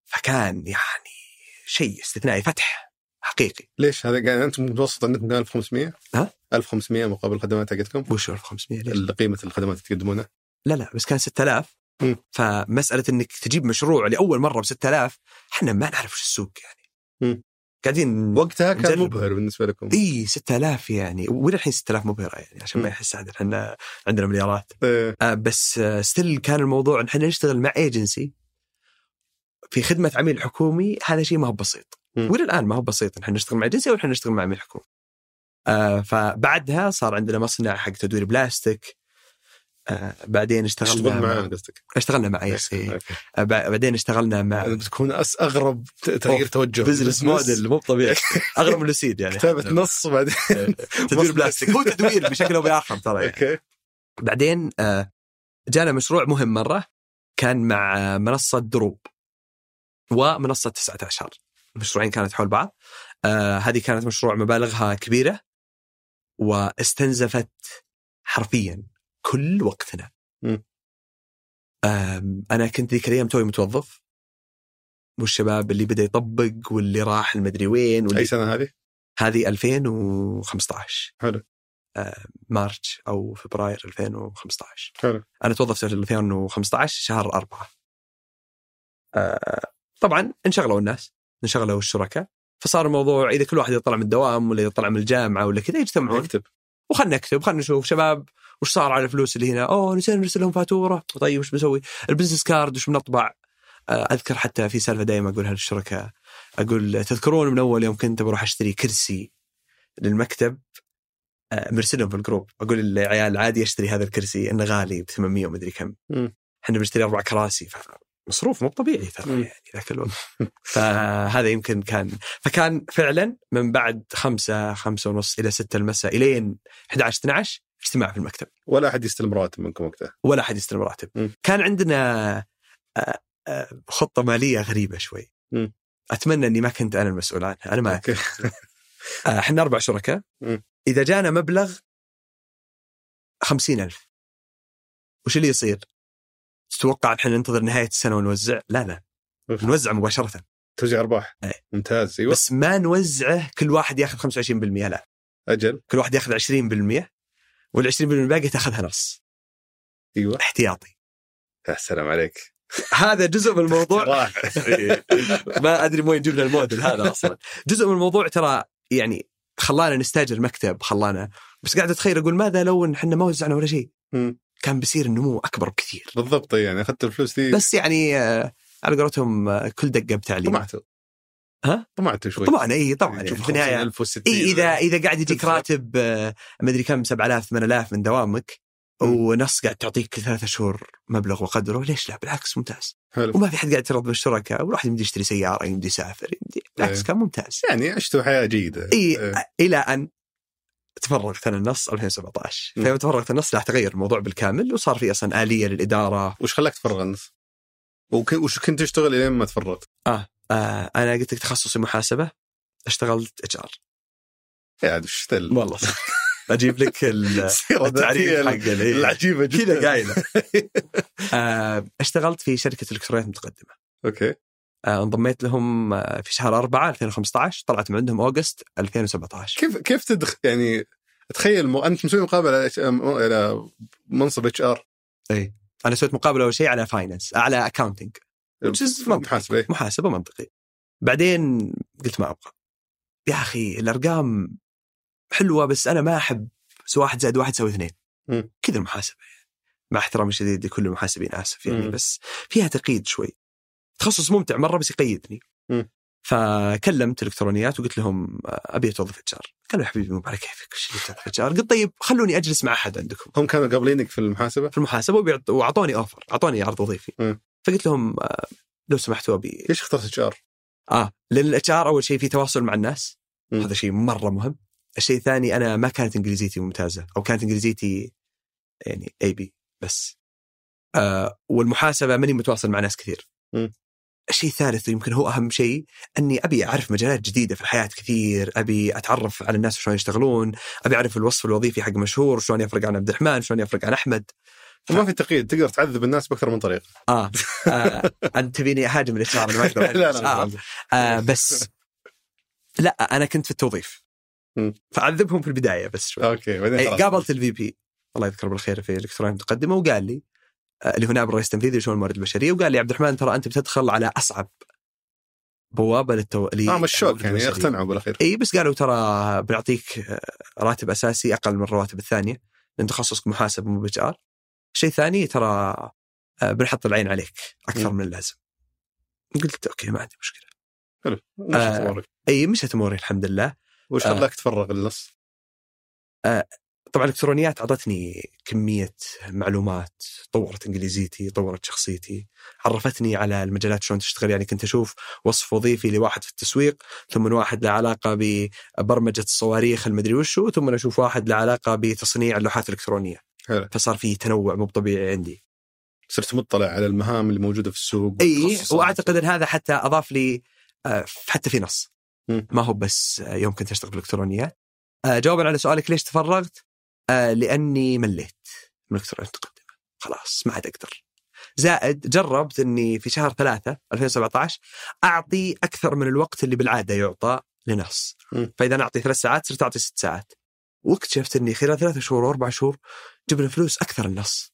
فكان يعني شيء استثنائي فتح حقيقي ليش هذا قاعد أنتم متوسط عندكم كان 1500 ها؟ 1500 مقابل الخدمات حقتكم وش 1500 ليش؟ قيمة الخدمات اللي تقدمونها لا لا بس كان 6000 مم. فمسألة إنك تجيب مشروع لأول مرة ب 6000 إحنا ما نعرف وش السوق يعني. قاعدين وقتها كان نجرب. مبهر بالنسبة لكم إي 6000 يعني وإلى الحين 6000 مبهرة يعني عشان ما. يحس احد إحنا عندنا مليارات إيه. آه بس still كان الموضوع إن إحنا نشتغل مع ايجنسي في خدمة عميل حكومي هذا شيء ما هو بسيط. والى الان ما هو بسيط نحن نشتغل مع ايجنسي ونحن نشتغل مع عميل حكومي آه فبعدها صار عندنا مصنع حق تدوير بلاستيك. آه بعدين اشتغلنا مع- معانا قصدك. اشتغلنا مع yes إيه. أوكي. آه، بع- بعدين اشتغلنا مع بتكون أغرب تغيير توجه. business model مو طبيعي. أغرب من لوسيد يعني. كتابة نص وبعدين تدوير بلاستيك. هو تدوير بشكل أو بآخر ترى يعني. أوكي. بعدين آه، جانا مشروع مهم مرة كان مع منصة دروب. ومنصة 19 المشروعين كانت حول بعض. آه، هذه كانت مشروع مبالغها كبيرة واستنزفت حرفيا كل وقتنا. آم، أنا كنت ذيك الأيام توي متوظف. والشباب اللي بدأ يطبق واللي راح المدري وين واللي أي سنة هذه؟ هذه 2015 حلو. آه، March أو فبراير 2015 حلو. أنا توظفت في 2015 شهر أربعة. آه، طبعا انشغلوا الناس. انشغلوا الشركاء فصار الموضوع إذا كل واحد يطلع من الدوام ولا يطلع من الجامعة ولا كذا يجتمعون. اكتب وخلنا نكتب خلنا نشوف شباب وش صار على الفلوس اللي هنا. أوه نسينا نرسل لهم فاتورة. طيب وش بنسوي؟ ال business card وش بنطبع؟ آه، أذكر حتى في سالفة دائما أقولها للشركاء. أقول تذكرون من أول يوم كنت بروح أشتري كرسي للمكتب؟ آه، مرسلهم في الجروب. أقول للعيال عادي أشتري هذا الكرسي إنه غالي ب 800 ومدري كم. إحنا بنشتري أربع كراسي مصروف مو طبيعي ترى. يعني ذاك الوقت فهذا يمكن كان فكان فعلا من بعد خمسة خمسة ونص إلى ستة المساء إلين 11 12 اجتماع في المكتب ولا أحد يستلم رواتب منكم وقتها ولا أحد يستلم راتب. كان عندنا آه، آه، خطة مالية غريبة شوي. أتمنى أني ما كنت أنا المسؤول عنها أنا ما آه، إحنا أربع شركاء. إذا جانا مبلغ خمسين ألف وش اللي يصير؟ تتوقع إحنا ننتظر نهاية السنة ونوزع؟ لا لا. أوف. نوزع مباشرة. توزيع أرباح. إيه. ممتاز أيوه. بس ما نوزعه كل واحد ياخذ 25% لا. أجل. كل واحد ياخذ 20% وال 20% الباقي تاخذها نص. أيوه. احتياطي. يا سلام عليك. هذا جزء من الموضوع. ما أدري وين جبنا الموديل هذا أصلا. جزء من الموضوع ترى يعني خلانا نستأجر مكتب خلانا. بس قاعد أتخيل أقول ماذا لو إن إحنا ما وزعنا ولا شيء. كان بيصير النمو أكبر بكثير. بالضبط يعني أخذت الفلوس دي. بس يعني آه، على قولتهم آه، كل دقة بتعليم طمعتوا ها؟ طمعتوا شوي. طبعا إي طبعا يعني تشوف في النهاية 50,060 إي إذا إذا قاعد يجيك. راتب آه، مدري كم 7000 8000 من دوامك. ونص قاعد تعطيك ثلاثة شهور مبلغ وقدره ليش لا؟ بالعكس ممتاز. حلو. وما في حد قاعد يترضى بالشركاء والواحد يمدي يشتري سيارة يمدي يسافر يمدي بالعكس إيه. كان ممتاز. يعني عشتوا حياة جيدة. إيه. إلى أن تفرغت أنا النص 2017 مم. فيوم تفرغت النص لا تغير الموضوع بالكامل وصار في أصلا آلية للإدارة. وش خلاك تفرغ النص؟ وش كنت تشتغل إلين ما تفرغت؟ آه أنا قلت لك تخصصي محاسبة اشتغلت HR يا عاد وش والله. أجيب لك التعريف حق ال- العجيبة جدا. كذا قايلة. آه، اشتغلت في شركة إلكترونيات متقدمة. أوكي. آه، انضميت لهم آه، في شهر 4 2015 طلعت من عندهم August 2017 كيف كيف تدخل يعني تخيل م... أنت مسوي مقابلة إلى منصب HR اي أنا سويت مقابلة أول شيء على finance على accounting منطقي. محاسبة. محاسبة منطقي بعدين قلت ما أبغى يا أخي الأرقام حلوة بس أنا ما أحب سوى واحد زائد واحد يساوي اثنين. كذا المحاسبة يعني. مع احترامي الشديد لكل المحاسبين آسف يعني مم. بس فيها تقييد شوي تخصص ممتع مرة بس يقيدني. فكلمت الكترونيات وقلت لهم أبي أتوظف HR. قالوا يا حبيبي مو على كيفك وش HR. قلت طيب خلوني أجلس مع أحد عندكم. هم كانوا قابلينك في المحاسبة؟ في المحاسبة وأعطوني offer أعطوني عرض وظيفي. فقلت لهم آه، لو سمحتوا أبي. ليش اخترت HR؟ آه لأن ال HR أول شيء في تواصل مع الناس. مم. هذا شيء مرة مهم. الشيء الثاني أنا ما كانت إنجليزيتي ممتازة أو كانت إنجليزيتي يعني ABC بس. آه والمحاسبة ماني متواصل مع ناس كثير. مم. الشيء الثالث يمكن هو أهم شيء أني أبي أعرف مجالات جديدة في الحياة كثير أبي أتعرف على الناس شلون يشتغلون أبي أعرف الوصف الوظيفي حق مشهور شلون يفرق عن عبد الرحمن شلون يفرق عن أحمد وما في تقييد تقدر تعذب الناس بأكثر من طريقة آه, آه أنت تبيني أهاجم ال HR ما أقدر لا لا آه. آه بس لا أنا كنت في التوظيف مم. فعذبهم في البداية بس شوي أوكي بعدين خلاص. قابلت ال VP الله يذكره بالخير في الالكترونيات المتقدمه وقال لي اللي هو نائب الرئيس التنفيذي لشؤون الموارد البشرية وقال لي عبد الرحمن ترى أنت بتدخل على أصعب بوابة للتو... آه مشوك يعني. اقتنعوا بالأخير إي بس قالوا ترى بنعطيك آه، راتب أساسي أقل من الرواتب الثانية لأن تخصصك محاسب مو ب HR شيء ثاني ترى آه، بنحط العين عليك أكثر. من اللازم قلت أوكي ما عندي مشكلة حلو وش آه. تصورك؟ إي مشت أموري الحمد لله وش آه. خلاك تفرغ النص؟ طبعا الإلكترونيات أعطتني كمية معلومات طورت إنجليزيتي طورت شخصيتي عرفتني على المجالات شلون تشتغل يعني كنت أشوف وصف وظيفي لواحد في التسويق ثم واحد له علاقة ببرمجة الصواريخ المدري وشو ثم أشوف واحد له علاقة بتصنيع اللوحات الإلكترونية حلو فصار في تنوع مو طبيعي عندي صرت مطلع على المهام اللي موجوده في السوق إي. وأعتقد إن هذا حتى أضاف لي آه، حتى في نص مم. ما هو بس يوم كنت أشتغل بالإلكترونيات آه، جوابا على سؤالك ليش تفرغت؟ آه، لأني مليت. من الالكترونيات المتقدمه خلاص ما عاد أقدر. زائد جربت إني في شهر ثلاثة 2017 أعطي أكثر من الوقت اللي بالعادة يعطى لنص. فإذا نعطي ثلاث ساعات صرت أعطي ست ساعات. واكتشفت إني خلال ثلاثة شهور واربع شهور جبنا فلوس أكثر النص.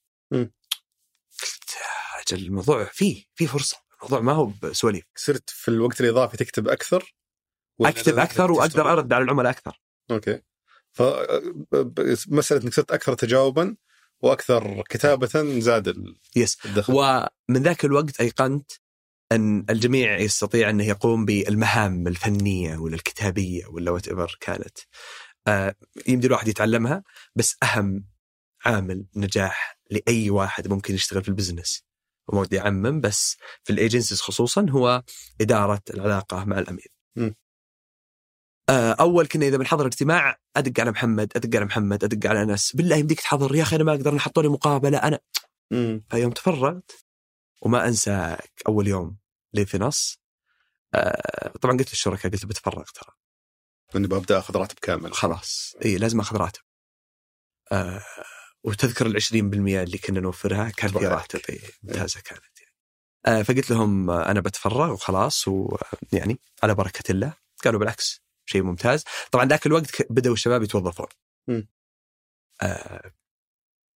قلت أجل الموضوع فيه في فرصة. الموضوع ما هو بسواليف. صرت في الوقت الإضافي تكتب أكثر؟ أكتب أكثر؟ وأقدر أرد على العملاء أكثر. أوكي. ف ب- مسألة إنك صرت أكثر تجاوبا وأكثر كتابة زاد yes الدخل. ومن ذاك الوقت أيقنت أن الجميع يستطيع انه يقوم بالمهام الفنية ولا الكتابية ولا whatever كانت. آه يمدي الواحد يتعلمها بس أهم عامل نجاح لأي واحد ممكن يشتغل في ال business. وما ودي اعمم بس في ال agencies خصوصا هو إدارة العلاقة مع العميل. آه، أول كنا إذا بنحضر اجتماع أدق على محمد أدق على محمد أدق على انس بالله يمديك تحضر. يا أخي أنا ما أقدر نحطوا لي مقابلة أنا مم. فيوم تفرغت وما انسى أول يوم لي في نص. آه، طبعا قلت للشركاء قلت بتفرغ ترى. إني ببدأ أخذ راتب كامل. خلاص. إي لازم أخذ راتب. آه وتذكر ال 20% اللي كنا نوفرها كان في. راتب. ممتازة كانت يعني. آه فقلت لهم آه، أنا بتفرغ وخلاص ويعني على بركة الله. قالوا بالعكس. شيء ممتاز. طبعا ذاك الوقت بدأوا الشباب يتوظفون. آه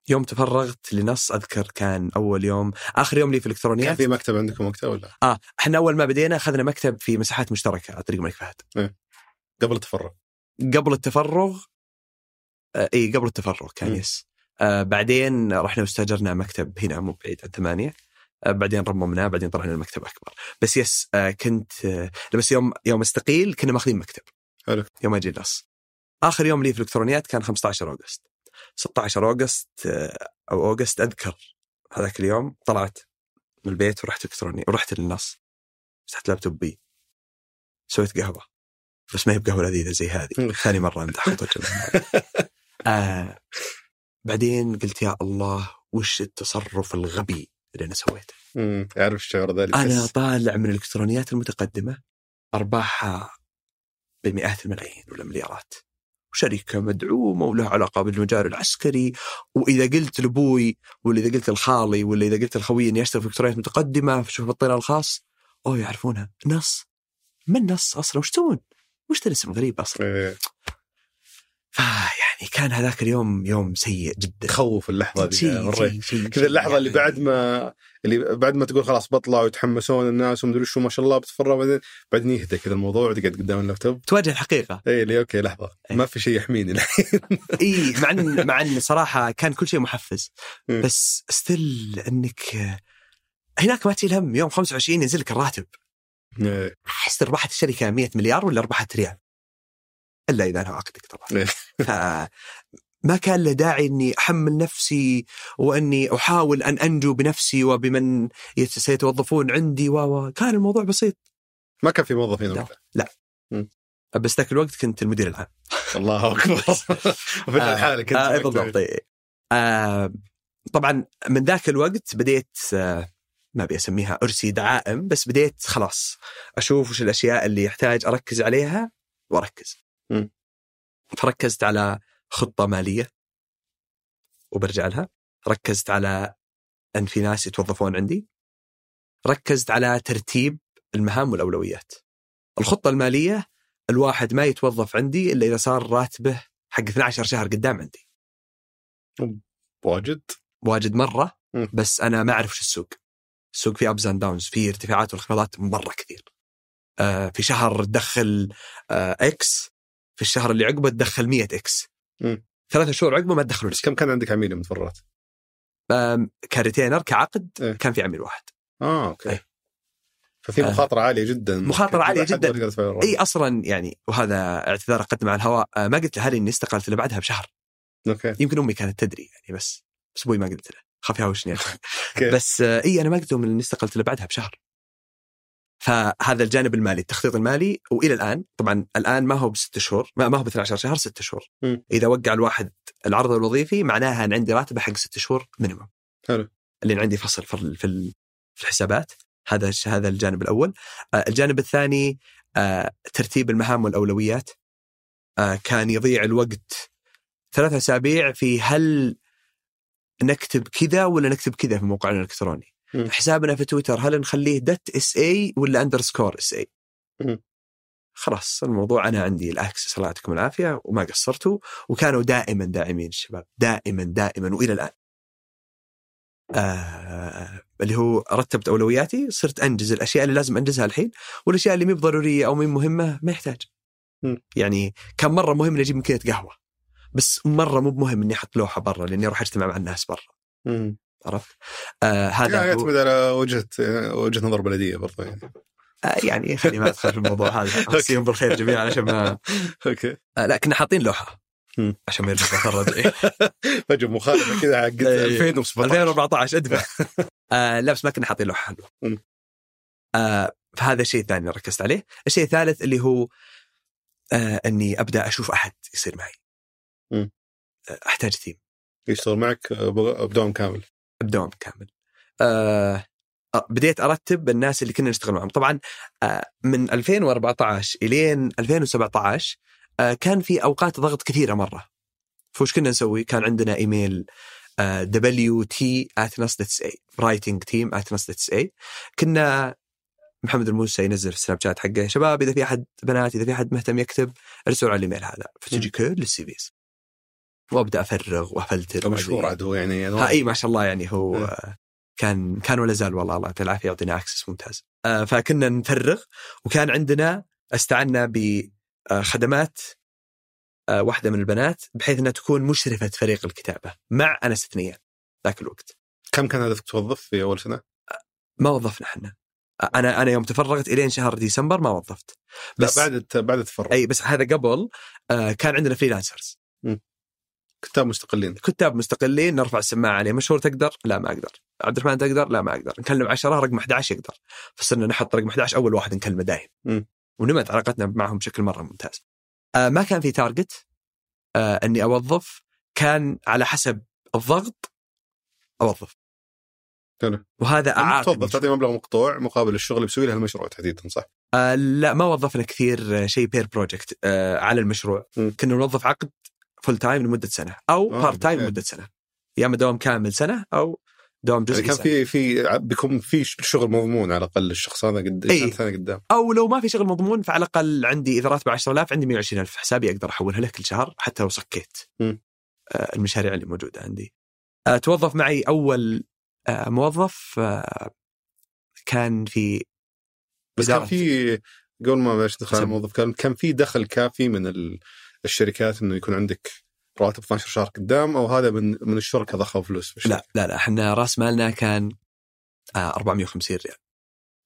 يوم تفرغت لنص أذكر كان أول يوم. آخر يوم لي في كان الالكترونيات في مكتب عندكم وقتها ولا؟ آه إحنا أول ما بدينا أخذنا مكتب في مساحات مشتركة على طريق الملك فهد. قبل التفرغ. قبل التفرغ آه إي قبل التفرغ كان. يس. آه بعدين رحنا واستأجرنا مكتب هنا مو بعيد عن ثمانية. آه بعدين رممناه بعدين طلعنا المكتب أكبر. بس يس آه كنت آه بس يوم يوم استقيل كنا ماخذين مكتب. حلو. يوم أجي النص آخر يوم لي في الإلكترونيات كان 15 August. 16 August آه أو August أذكر. هذاك اليوم طلعت من البيت ورحت إلكتروني ورحت للنص. فتحت لابتوبي سويت قهوة. بس ما هي بقهوة لذيذة زي هذه. ثاني مرة امدح آه بعدين قلت يا الله وش التصرف الغبي اللي أنا سويته؟ امم اعرف الشعور ذا أنا طالع من الإلكترونيات المتقدمة أرباحها بمئات الملايين ولا مليارات. وشركة مدعومة ولها علاقة بالمجال العسكري وإذا قلت لأبوي ولا إذا قلت لخالي ولا إذا قلت لخوي إني اشتغل في الكترونيات متقدمة فشوف الطيران الخاص أوه يعرفونها. نص. من نص أصلا؟ وش تسوون؟ وش الاسم غريب أصلا؟ إيه، فيعني كان هذاك اليوم يوم سيء جدا. تخوف اللحظة شيء- كذا اللحظة اللي يعني. بعد ما اللي بعد ما تقول خلاص بطلع ويتحمسون الناس ومدري شو ما شاء الله بتفرغ بعدين بعدين يهدى كذا الموضوع وتقعد قدام اللابتوب. تواجه الحقيقة. اي اللي أوكي لحظة. إيه. ما في شيء يحميني الحين. إي مع ان مع إن صراحة كان كل شيء محفز. مم. بس still انك هناك ما تشيل هم يوم 25 ينزل لك الراتب. إيه. أحس ربحت الشركة 100 مليار ولا ربحت ريال؟ إلا إذا أنا عقدك طبعا. إيه. ما كان له داعي إني أحمل نفسي وإني أحاول أن أنجو بنفسي وبمن يت- سيتوظفون عندي و و- كان الموضوع بسيط. ما كان في موظفين لا. وقتها؟ بس ذاك الوقت كنت المدير العام. الله أكبر. في آه، حالك آه انت بالضبط. إيه. آه طبعا من ذاك الوقت بديت آه ما أبي أسميها أرسي دعائم بس بديت خلاص أشوف وش الأشياء اللي يحتاج أركز عليها وأركز. مم. فركزت على خطة مالية وبرجع لها، ركزت على أن في ناس يتوظفون عندي. ركزت على ترتيب المهام والأولويات. الخطة المالية الواحد ما يتوظف عندي إلا إذا صار راتبه حق 12 شهر قدام عندي. واجد واجد مرة. بس أنا ما أعرف وش السوق السوق فيه ups and downs فيه ارتفاعات وانخفاضات مرة كثير آه في شهر تدخل آه x في الشهر اللي عقبه تدخل 100 x. ثلاثة شهور عقبه ما تدخلوا كم كان عندك عميل؟ آم، ك retainer كعقد إيه. كان في عميل واحد آه أوكي إيه. ففي آه. مخاطرة عالية جدا مخاطرة عالية حد جداً. اي أصلا يعني وهذا اعتذار أقدم على الهواء آه ما قلت لأهلي إني استقلت الا بعدها بشهر أوكي يمكن أمي كانت تدري يعني بس بس أبوي ما قلت له خاف يهاوشني بس آه، إي أنا ما قلت لهم إني استقلت الا بعدها بشهر فهذا الجانب المالي التخطيط المالي وإلى الآن طبعا الآن ما هو بست شهور ما هو ب 12 شهر ست شهور. مم. إذا وقع الواحد العرض الوظيفي معناها ان عندي راتبه حق ست شهور minimum حلو. اللي عندي فصل في في ال- في الحسابات. هذا هذا الجانب الأول. آه، الجانب الثاني آه، ترتيب المهام والأولويات. آه، كان يضيع الوقت ثلاث أسابيع في هل نكتب كذا ولا نكتب كذا في موقعنا الإلكتروني. مم. حسابنا في تويتر هل نخليه dot sa ولا underscore sa. خلاص الموضوع أنا عندي الأكسس الله يعطيكم العافية وما قصرتوا وكانوا دائما داعمين الشباب دائما دائما وإلى الآن آه اللي هو رتبت أولوياتي صرت أنجز الأشياء اللي لازم أنجزها الحين والأشياء اللي مي بضرورية أو مي مهمة ما يحتاج. يعني كان مرة مهم إني أجيب ماكينه قهوة بس مرة مو بمهم إني أحط لوحة برا لأني أروح أجتمع مع الناس برا. عرفت؟ آه هذا يعني هو يعتمد على وجهه وجهة نظر بلدية برضه يعني آه يعني خليني ما أدخل في الموضوع هذا امسيهم بالخير جميعا عشان ما أوكي آه لا كنا حاطين لوحة. عشان ما يرجع يتفرج إيه. فجأة مخالفة كذا إيه. 2017 2014 أدفع آه لا بس ما كنا حاطين لوحة حلوة. آه فهذا الشيء الثاني اللي ركزت عليه الشيء الثالث اللي هو آه إني أبدأ أشوف أحد يصير معي. آه أحتاج ثيم يشتغل معك بدوام كامل بدوام كامل. آه آه، بديت أرتب الناس اللي كنا نشتغل معهم. طبعا آه، من 2014 إلين 2017 آه، كان في أوقات ضغط كثيرة مرة. فوش كنا نسوي؟ كان عندنا إيميل WT @nas.sa writing team @nas.sa كنا محمد الموسى ينزل في السناب شات حقه يا شباب إذا في أحد بنات إذا في أحد مهتم يكتب ارسلوا على الإيميل هذا. فتجي كل ال CVs. وأبدأ أفرغ وأفلتر مشهور عاد هو يعني ها إي ما شاء الله يعني هو مم. آه، كان كان ولا زال والله الله يعطيه العافية يعطينا access ممتاز. آه، فكنا نفرغ وكان عندنا استعنا بخدمات آه، واحدة من البنات بحيث إنها تكون مشرفة فريق الكتابة مع أنس الثنيان ذاك الوقت. كم كان هدفك توظف في أول سنة؟ ما وظفنا إحنا. أنا أنا يوم تفرغت إلين شهر ديسمبر ما وظفت. بس لا بعد بعد التفرغ. إي بس هذا قبل آه، كان عندنا freelancers كتاب مستقلين. كتاب مستقلين نرفع السماعة عليه مشهور تقدر؟ لا ما أقدر. عبد الرحمن تقدر؟ لا ما أقدر. نكلم 10 رقم 11 يقدر. فصرنا نحط رقم 11 أول واحد نكلمه دايم. ونمت علاقتنا معهم بشكل مرة ممتاز. آه ما كان في target آه إني أوظف. كان على حسب الضغط أوظف. حلو وهذا أعاقب. توظف تعطي مبلغ مقطوع مقابل الشغل اللي بيسوي له المشروع تحديدا صح؟ آه لا ما وظفنا كثير آه، شيء per project آه على المشروع. م. كنا نوظف عقد full time لمدة سنة أو آه part time لمدة سنة. يا أما دوام كامل سنة أو دوام جزئي يعني كان في في بيكون في شغل مضمون على الأقل الشخص هذا قد أي. ثاني قدام. أو لو ما في شغل مضمون فعلى الأقل عندي إذا راتب 10000 عندي 120000 في حسابي أقدر أحولها له كل شهر حتى لو صكيت آه المشاريع اللي موجودة عندي. آه توظف معي أول آه موظف آه كان في بس كان في قبل ما باش على الموظف؟ كان كان في دخل كافي من الشركات إنه يكون عندك راتب 12 شهر قدام أو هذا من من الشركة ضخوا فلوس لا لا لا إحنا رأس مالنا كان 450 ريال.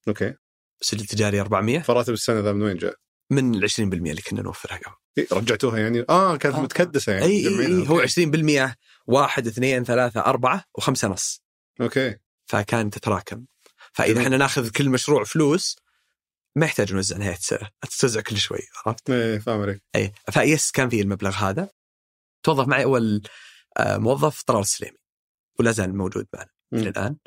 أوكي. سجل تجاري 400 فراتب السنة ذا من وين جاء؟ من ال 20% اللي كنا نوفرها قبل. إيه رجعتوها يعني؟ آه كانت آه. متكدسة يعني إي, أي هو 20% واحد اثنين ثلاثة أربعة وخمسة نص. أوكي. فكان تتراكم. فإذا إحنا ناخذ كل مشروع فلوس ما يحتاج نوزع نهاية السنة تتوزع كل شوي عرفت؟ إيه فاهم عليك. اي فيس كان في المبلغ هذا. توظف معي أول آه، موظف طلال السليمي ولا زال موجود معنا إلى الآن.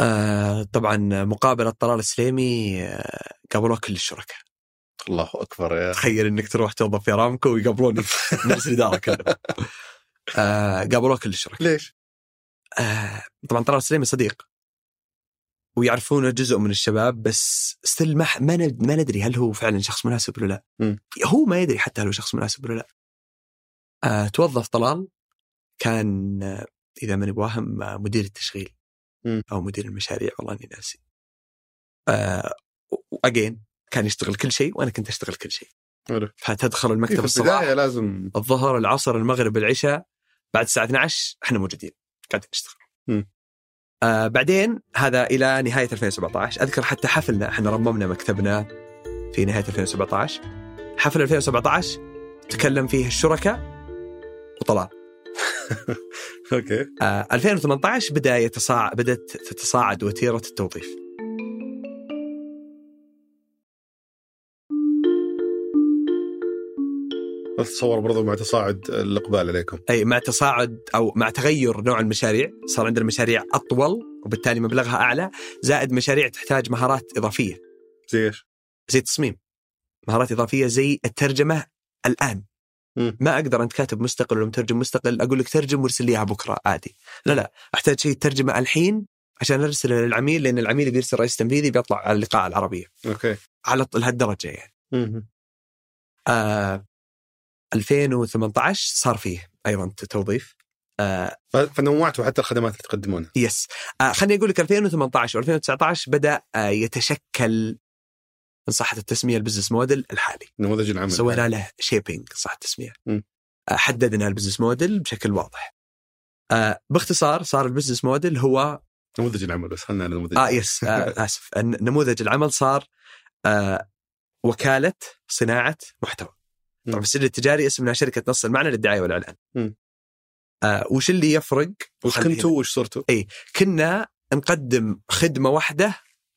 آه، طبعا مقابله طلال السليمي آه، قابلوه كل الشركاء. الله أكبر يا. تخيل إنك تروح توظف في ارامكو ويقابلونك نفس الإدارة كلهم قابلوه كل الشركاء. ليش؟ طبعا طلال السليمي صديق. ويعرفونه جزء من الشباب بس ستيل ما ما ندري هل هو فعلا شخص مناسب ولا لا. م. هو ما يدري حتى هل هو شخص مناسب ولا لا. آه توظف طلال كان آه إذا ماني بواهم آه مدير التشغيل. م. أو مدير المشاريع والله إني ناسي. آه واجين كان يشتغل كل شيء وأنا كنت أشتغل كل شيء. فتدخل المكتب في الصباح لازم الظهر العصر المغرب العشاء بعد الساعة 12 إحنا موجودين. قاعدين نشتغل. آه بعدين هذا إلى نهاية 2017 أذكر حتى حفلنا إحنا رممنا مكتبنا في نهاية 2017 حفل 2017 تكلم فيه الشركاء وطلال أوكي. آه 2018 بدأ يتصاعد بدأت تتصاعد وتيرة التوظيف. اتصور برضو مع تصاعد الإقبال عليكم. أي مع تصاعد أو مع تغير نوع المشاريع. صار عندنا مشاريع أطول وبالتالي مبلغها أعلى. زائد مشاريع تحتاج مهارات إضافية. زي إيش؟ زي التصميم. مهارات إضافية زي الترجمة الآن. م. ما أقدر أنت كاتب مستقل ولا مترجم مستقل أقول لك ترجم وارسل لي إياها بكرة عادي. لا لا أحتاج شيء ترجمة الحين عشان أرسل للعميل لأن العميل بيرسل رئيس تنفيذي بيطلع على اللقاء العربية. أوكي. على لهالدرجة يعني. م. آه 2018 صار فيه أيضا توظيف. آه فنوعتوا حتى الخدمات اللي تقدمونها. yes آه خليني أقول لك 2018 و2019 بدأ آه يتشكل ان صحت التسمية ال business model الحالي. نموذج العمل. سوينا له shaping صح التسمية. م. آه حددنا ال business model بشكل واضح. آه باختصار صار ال business model هو نموذج العمل بس خلينا نموذج. آه يس آه آسف. نموذج العمل صار آه وكالة صناعة محتوى. طبعا في السجل التجاري اسمنا شركة نص المعنى للدعاية والإعلان. آه وش اللي يفرق؟ وش كنتوا وش صرتوا؟ اي كنا نقدم خدمة واحدة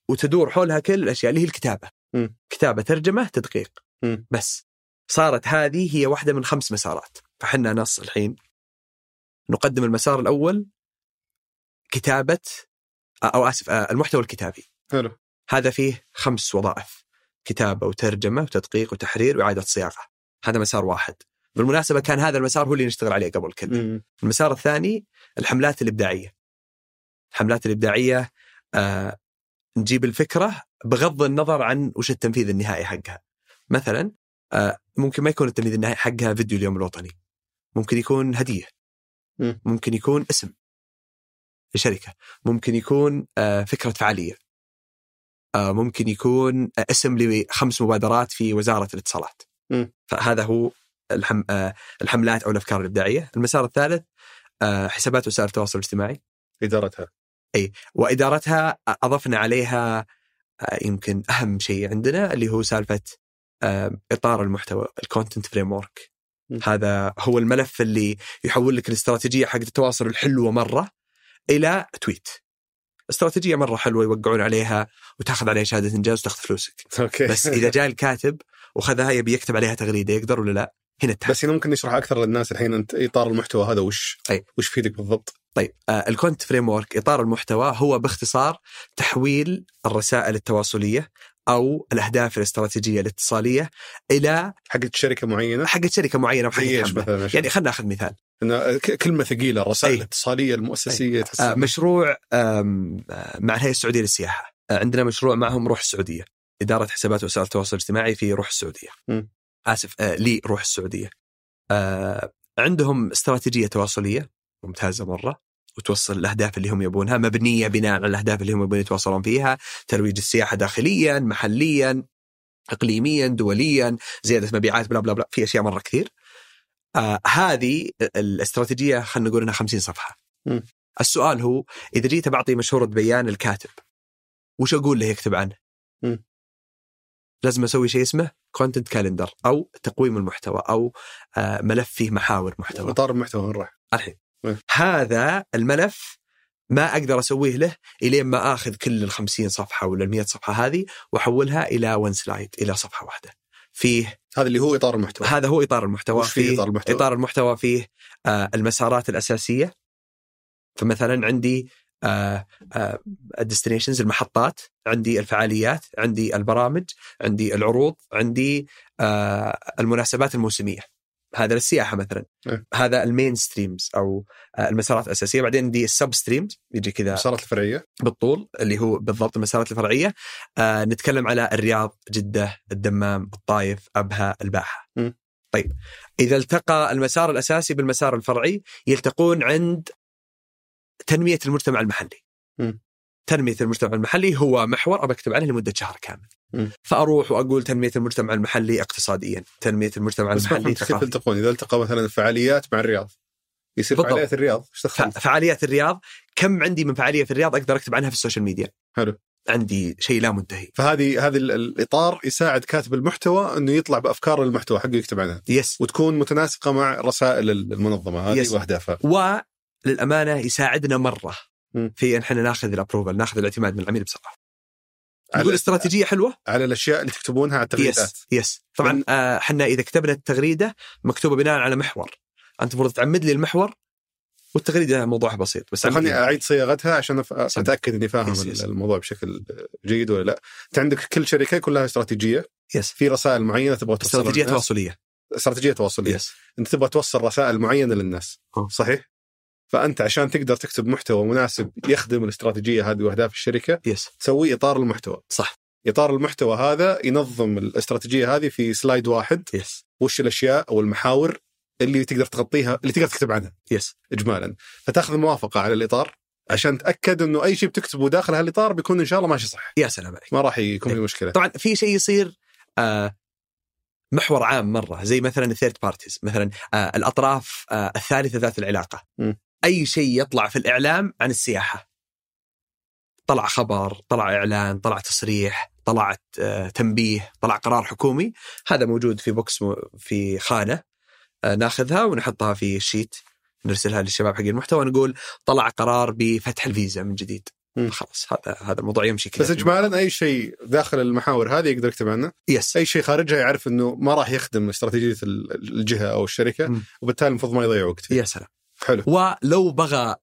وتدور حولها كل الأشياء اللي هي الكتابة. م. كتابة ترجمة تدقيق. م. بس صارت هذه هي واحدة من خمس مسارات فحنا نص الحين نقدم المسار الأول كتابة أو آسف المحتوى الكتابي. حلو. هذا فيه خمس وظائف كتابة وترجمة وتدقيق وتحرير وإعادة صياغة. هذا مسار واحد. بالمناسبة كان هذا المسار هو اللي نشتغل عليه قبل كله المسار الثاني الحملات الإبداعية. الحملات الإبداعية آه نجيب الفكرة بغض النظر عن وش التنفيذ النهائي حقها. مثلا آه ممكن ما يكون التنفيذ النهائي حقها فيديو اليوم الوطني. ممكن يكون هدية. ممكن يكون اسم لشركة. ممكن يكون آه فكرة فعالية. آه ممكن يكون اسم لخمس مبادرات في وزارة الاتصالات. م. فهذا هو الحم... آه، الحملات أو الأفكار الإبداعية، المسار الثالث آه، حسابات وسائل التواصل الاجتماعي. إدارتها. وإدارتها أضفنا عليها آه، يمكن أهم شيء عندنا اللي هو سالفة آه، إطار المحتوى ال content framework. هذا هو الملف اللي يحول لك الاستراتيجية حق التواصل الحلوه مره إلى tweet استراتيجية مرة حلوة يوقعون عليها وتاخذ عليها شهادة إنجاز وتاخذ فلوسك. أوكي. بس إذا جاء الكاتب وخذها يبي يكتب عليها تغريدة يقدر ولا لا؟ هنا التحدي بس هنا ممكن نشرح أكثر للناس الحين أنت إطار المحتوى هذا وش أي. وش يفيدك بالضبط؟ طيب آه ال content framework إطار المحتوى هو باختصار تحويل الرسائل التواصلية أو الأهداف الاستراتيجية الاتصالية إلى حقت شركة معينة حقت شركة معينة وحقت. مثلا يعني خلينا ناخذ مثال ك- كلمة ثقيلة الرسائل. الاتصاليه المؤسسية تحس آه مشروع آه مع الهيئة السعودية للسياحة آه عندنا مشروع معهم روح السعودية إدارة حسابات وسائل التواصل الاجتماعي في روح السعودية م. آسف آه لي روح السعودية آه عندهم استراتيجية تواصلية ممتازة مرة وتوصل الأهداف اللي هم يبونها مبنية بناء على الأهداف اللي هم يبون يتواصلون فيها ترويج السياحة داخليا محليا اقليميا دوليا زيادة مبيعات blah blah blah في أشياء مرة كثير آه هذه الاستراتيجية خلينا نقول إنها 50 صفحة م. السؤال هو إذا جيت بعطي مشهورة بيان الكاتب وش أقول له يكتب عنه؟ م. لازم أسوي شيء اسمه content calendar أو تقويم المحتوى أو آه ملف فيه محاور محتوى إطار المحتوى وين راح؟ الحين م. هذا الملف ما أقدر أسويه له إلين ما آخذ كل ال 50 صفحة ولا ال 100 صفحة هذه وأحولها إلى one slide إلى صفحة واحدة. فيه هذا اللي هو إطار المحتوى هذا هو إطار المحتوى وش فيه إطار المحتوى؟ إطار المحتوى فيه آه المسارات الأساسية فمثلا عندي ال destinations المحطات. عندي الفعاليات عندي البرامج عندي العروض عندي آه المناسبات الموسمية. هذا للسياحة مثلا. إيه. هذا ال main streams أو آه المسارات الأساسية. بعدين عندي ال sub streams. يجي كذا المسارات الفرعية. بالطول اللي هو بالضبط المسارات الفرعية. آه نتكلم على الرياض جدة الدمام الطايف أبها الباحة. م. طيب. إذا التقى المسار الأساسي بالمسار الفرعي يلتقون عند تنمية المجتمع المحلي م. تنمية المجتمع المحلي هو محور أبى أكتب عنه لمدة شهر كامل م. فأروح وأقول تنمية المجتمع المحلي اقتصاديا تنمية المجتمع بس المحلي فهمت كيف يلتقون إذا التقى مثلا الفعاليات مع الرياض يصير بالضبط. فعاليات الرياض إيش؟ فعاليات الرياض كم عندي من فعالية في الرياض أقدر أكتب عنها في ال social media حلو. عندي شيء لا منتهي فهذه هذه ال- الإطار يساعد كاتب المحتوى إنه يطلع بأفكار المحتوى حقه يكتب عنها yes وتكون متناسقة مع رسائل المنظمة هذه yes. وأهدافها وللأمانة يساعدنا مرة. في إن إحنا ناخذ ال approval ناخذ الاعتماد من العميل بسرعة. نقول استراتيجية حلوة؟ على الأشياء اللي تكتبونها على التغريدات. yes yes طبعا آه، إحنا إذا كتبنا التغريدة مكتوبة بناء على محور. أنت المفروض تعمد لي المحور والتغريدة موضوعها بسيط بس خليني أعيد صياغتها عشان. أتأكد إني فاهم yes، yes. الموضوع بشكل جيد ولا لا. أنت عندك كل شركة يكون لها استراتيجية؟ yes في رسائل معينة تبغى توصلها استراتيجية. تواصلية. استراتيجية تواصلية. yes أنت تبغى توصل رسائل معينة للناس أه. صحيح؟ فأنت عشان تقدر تكتب محتوى مناسب يخدم الاستراتيجية هذه وأهداف الشركة yes تسوي إطار المحتوى. صح. إطار المحتوى هذا ينظم الاستراتيجية هذه في slide واحد. yes وش الأشياء أو المحاور اللي تقدر تغطيها اللي تقدر تكتب عنها. yes اجمالا. فتأخذ موافقة على الإطار عشان تأكد إنه أي شيء بتكتبه داخل هالإطار بيكون إن شاء الله ماشي صح. يا سلام عليك. ما راح يكون في مشكلة. طبعا في شيء يصير آه محور عام مرة زي مثلا ال third parties مثلا آه الأطراف آه الثالثة ذات العلاقة. م. أي شيء يطلع في الإعلام عن السياحة. طلع خبر طلع إعلان طلع تصريح طلعت آه تنبيه طلع قرار حكومي. هذا موجود في box في خانة آه ناخذها ونحطها في sheet نرسلها للشباب حق المحتوى نقول طلع قرار بفتح الفيزا من جديد. خلاص هذا هذا الموضوع يمشي كذا. بس اجمالا أي شيء داخل المحاور هذه يقدر يكتب عنه؟ yes أي شيء خارجها يعرف إنه ما راح يخدم استراتيجية ال- الجهة أو الشركة م. وبالتالي المفروض ما يضيع وقت. يا سلام. حلو ولو بغى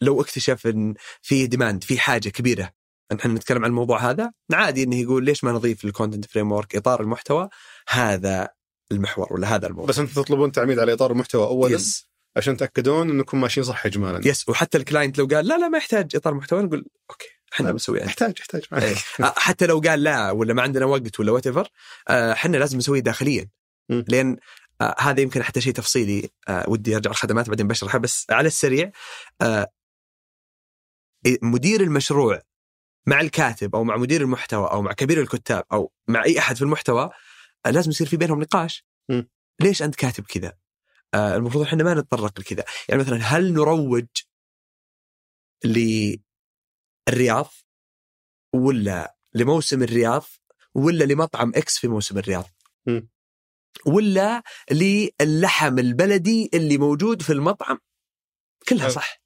لو اكتشف إن في demand في حاجة كبيرة نحن نتكلم عن الموضوع هذا عادي إنه يقول ليش ما نضيف ال content framework إطار المحتوى هذا المحور ولا هذا الموضوع بس أنتم تطلبون تعميد على إطار المحتوى اولا yes عشان تأكدون إنكم ماشيين صح اجمالا yes وحتى ال client لو قال لا لا ما يحتاج إطار محتوى نقول okay إحنا طيب. بنسوي يحتاج يحتاج إيه. آه، حتى لو قال لا ولا ما عندنا وقت ولا whatever إحنا لازم نسويه داخليا. لأن آه، هذا يمكن حتى شيء تفصيلي آه، ودي أرجع الخدمات بعدين بشرحه بس على السريع آه، مدير المشروع مع الكاتب أو مع مدير المحتوى أو مع كبير الكتاب أو مع أي أحد في المحتوى آه، لازم يصير في بينهم نقاش مم. ليش أنت كاتب كذا؟ آه المفروض إحنا ما نتطرق لكذا، يعني مثلا هل نروج للرياض ولا لموسم الرياض ولا لمطعم إكس في موسم الرياض؟ م. ولا للحم البلدي اللي موجود في المطعم كلها حلو. صح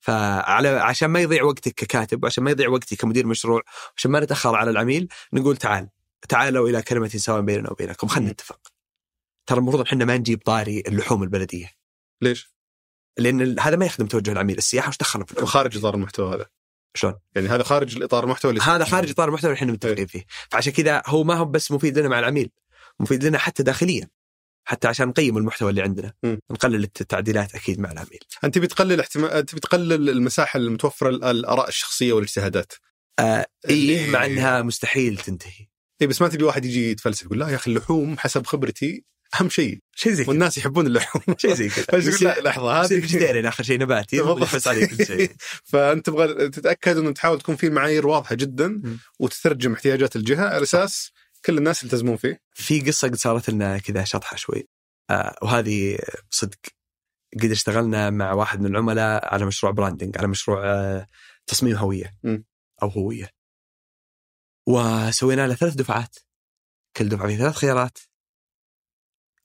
فعلى عشان ما يضيع وقتك ككاتب وعشان ما يضيع وقتي كمدير مشروع عشان ما نتأخر على العميل نقول تعال تعالوا إلى كلمة سواء بيننا وبينكم خلينا. نتفق ترى المفروض إحنا ما نجيب طاري اللحوم البلدية ليش؟ لأن هذا ما يخدم توجه العميل السياحة وش دخلنا في؟ خارج إطار المحتوى هذا شلون؟ يعني هذا خارج الاطار المحتوى اللي هذا خارج إطار المحتوى اللي إحنا متفقين فيه فعشان كذا هو ما هو بس مفيد لنا مع العميل مفيد لنا حتى داخليا حتى عشان نقيم المحتوى اللي عندنا. مم. نقلل التعديلات أكيد مع العميل. أنت بتقلل احتمال تبي تقلل المساحة المتوفرة الآراء الشخصية والاجتهادات. آه اللي- مع إنها مستحيل تنتهي. إي بس ما تبي واحد يجي يتفلسف يقول لا يا أخي اللحوم حسب خبرتي أهم شيء. شيء زي والناس يحبون اللحوم. شيء زي كذا. لا لحظة هذه vegetarian آخر شيء نباتي. بس عليه كل شيء. فأنت تبغى تتأكد إنه تحاول تكون في المعايير واضحة جدا. وتترجم احتياجات الجهة على أساس كل الناس يلتزمون فيه في قصة قد صارت لنا كذا شطحة شوي آه وهذه صدق قد اشتغلنا مع واحد من العملاء على مشروع branding على مشروع آه تصميم هوية مم. أو هوية وسوينا له ثلاث دفعات كل دفعة فيها ثلاث خيارات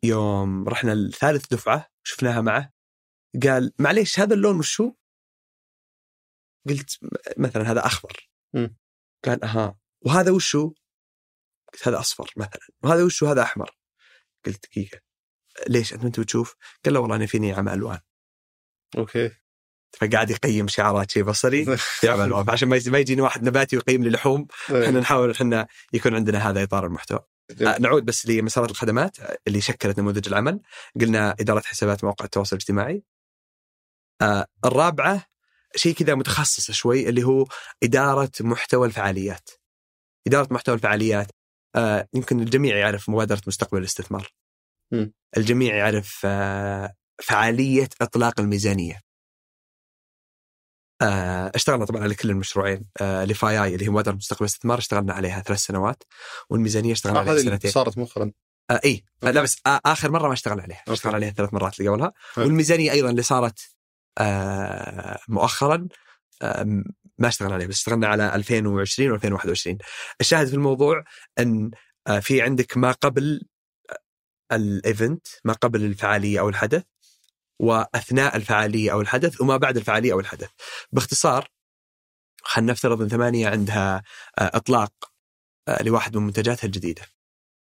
يوم رحنا الثالث دفعة شفناها معه قال معليش هذا اللون وش هو؟ قلت م- مثلا هذا أخضر. قال أها وهذا وش هو؟ قلت هذا أصفر مثلا وهذا وش؟ هذا أحمر؟ قلت دقيقة ليش أنت انت بتشوف؟ قال لا والله أنا فيني عمى ألوان. أوكي. فقاعد يقيم شعارات شيء بصري في عمى ألوان. فعشان ما يجي- ما يجيني واحد نباتي ويقيم لي لحوم إحنا نحاول إحنا يكون عندنا هذا إطار المحتوى. آه، نعود بس لمسارات الخدمات اللي شكلت نموذج العمل. قلنا إدارة حسابات مواقع التواصل الاجتماعي. آه، الرابعة شيء كذا متخصص شوي اللي هو إدارة محتوى الفعاليات. إدارة محتوى الفعاليات آه، يمكن الجميع يعرف مبادرة مستقبل الاستثمار مم. الجميع يعرف آه، فعالية إطلاق الميزانية آه، اشتغلنا طبعا على كل المشروعين آه، ل FII اللي هي مبادرة مستقبل الاستثمار اشتغلنا عليها ثلاث سنوات والميزانية اشتغلنا آه، عليها سنتين صارت مؤخرا آه إي. لا بس آه آخر مرة ما اشتغل عليها okay. اشتغل عليها ثلاث مرات اللي قبلها. والميزانية أيضا اللي صارت آه مؤخرا ما اشتغلنا عليها بس اشتغلنا على 2020 و2021 الشاهد في الموضوع أن آه في عندك ما قبل الايفنت ما قبل الفعالية أو الحدث وأثناء الفعالية أو الحدث وما بعد الفعالية أو الحدث. باختصار خلينا نفترض إن ثمانية عندها آه إطلاق آه لواحد من منتجاتها الجديدة.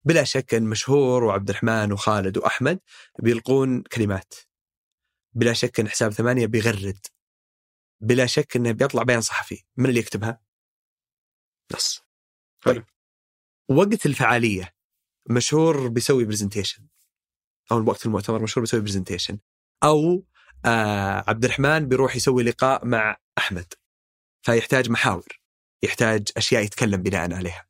بلا شك أن مشهور وعبد الرحمن وخالد وأحمد بيلقون كلمات. بلا شك أن حساب ثمانية بيغرد. بلا شك إنه بيطلع بيان صحفي. من اللي يكتبها؟ نص. حلو. طيب. وقت الفعالية مشهور بيسوي presentation أو وقت المؤتمر مشهور بيسوي presentation أو آه عبد الرحمن بيروح يسوي لقاء مع أحمد. فيحتاج محاور. يحتاج أشياء يتكلم بناء عليها.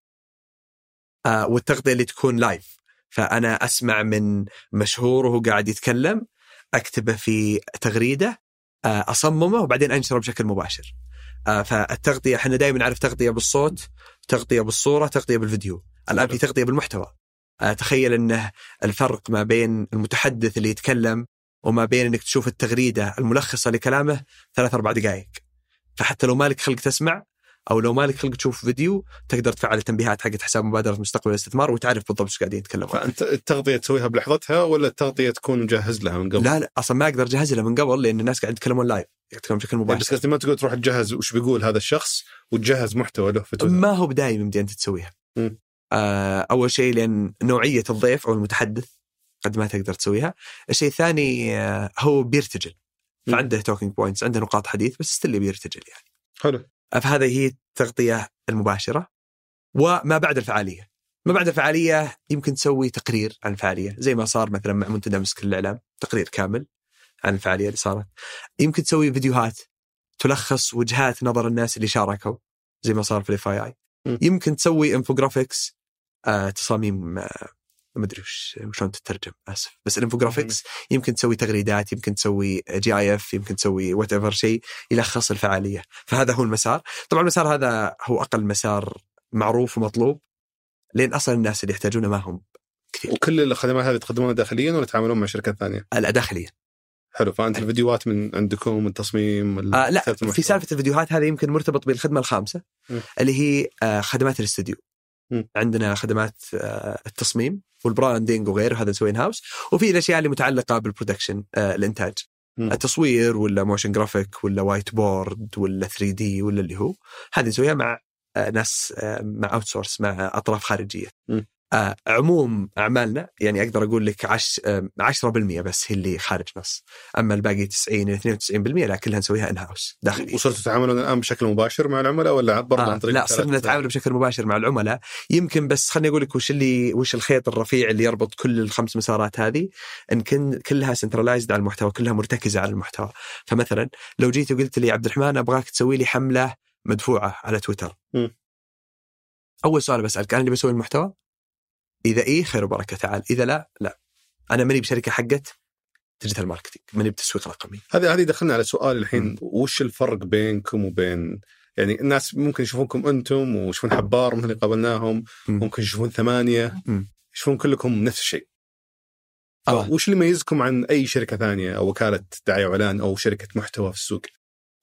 آه والتغطية اللي تكون live فأنا أسمع من مشهور وهو قاعد يتكلم أكتبه في تغريدة أصممه وبعدين أنشره بشكل مباشر. آه فالتغطية إحنا دائما نعرف تغطية بالصوت تغطية بالصورة تغطية بالفيديو. الآن في تغطية بالمحتوى. آه تخيل إنه الفرق ما بين المتحدث اللي يتكلم وما بين إنك تشوف التغريدة الملخصة لكلامه ثلاث أربع دقائق فحتى لو مالك خلق تسمع أو لو مالك خلق تشوف فيديو تقدر تفعل التنبيهات حقت حساب مبادرة مستقبل الاستثمار وتعرف بالضبط إيش قاعدين يتكلمون. فأنت التغطية تسويها بلحظتها ولا التغطية تكون مجهز لها من قبل؟ لا لا أصلا ما أقدر أجهز له من قبل لأن الناس قاعد يتكلمون لايف يتكلمون بشكل يعني بس مباشر. قصدي ما تقول تروح تجهز وش بيقول هذا الشخص وتجهز محتوى له في تويتر. ما هو بدايم يمدي انت تسويها. آه أول شيء لأن نوعية الضيف أو المتحدث قد ما تقدر تسويها. الشيء الثاني آه هو بيرتجل. فعنده talking points عنده نقاط حديث بس still بيرتجل يعني. حلو. فهذه هي التغطية المباشرة. وما بعد الفعالية. ما بعد الفعالية يمكن تسوي تقرير عن الفعالية. زي ما صار مثلا مع منتدى مسك الإعلام تقرير كامل عن الفعالية اللي صارت. يمكن تسوي فيديوهات تلخص وجهات نظر الناس اللي شاركوا زي ما صار في ال FII. يمكن تسوي infographics آه تصاميم آه ما أدري وش شلون تترجم آسف. بس ال infographics يمكن تسوي تغريدات يمكن تسوي GIF يمكن تسوي whatever شيء يلخص الفعالية. فهذا هو المسار. طبعا المسار هذا هو أقل مسار معروف ومطلوب لأن أصلا الناس اللي يحتاجونه ما هم كثير. وكل الخدمات هذه تقدمونها داخليا ولا تعاملون مع شركات ثانية؟ لا داخليا. حلو. فأنت الفيديوهات من عندكم التصميم آه لا في. سالفة الفيديوهات هذه يمكن مرتبط بالخدمة الخامسة م. اللي هي آه خدمات الاستوديو. م. عندنا خدمات آه التصميم وال branding وغيره هذا نسويه in house وفي الأشياء اللي متعلقة بال production آه الإنتاج م. التصوير ولا motion graphic ولا whiteboard ولا 3D ولا اللي هو هذه نسويها مع آه ناس مع outsource مع أطراف خارجية م. آه عموم أعمالنا يعني أقدر أقول لك عش آه 10% بس هي اللي خارج نص. أما الباقي 90 إلى 92% لا كلها نسويها in house داخلي. وصرتوا تتعاملون الآن بشكل مباشر مع العملاء ولا برضه آه عن طريق لا؟ صرنا نتعامل بشكل مباشر مع العملاء. يمكن بس خليني أقول لك وش اللي وش الخيط الرفيع اللي يربط كل الخمس مسارات هذه؟ إن كن كلها centralized على المحتوى كلها مرتكزة على المحتوى. فمثلا لو جيت وقلت لي عبد الرحمن أبغاك تسوي لي حملة مدفوعة على تويتر. م. أول سؤال بسألك أنا اللي بسوي المحتوى؟ إذا إيه خير وبركة تعال إذا لا لا أنا ماني بشركة حقت digital marketing ماني بتسويق رقمي هذه هذه دخلنا على سؤال الحين م. وش الفرق بينكم وبين يعني الناس ممكن يشوفونكم أنتم ويشوفون حبار مثل اللي قابلناهم م. ممكن يشوفون ثمانية م. يشوفون كلكم نفس الشيء آه. وش اللي يميزكم عن أي شركة ثانية أو وكالة دعاية وإعلان أو شركة محتوى في السوق؟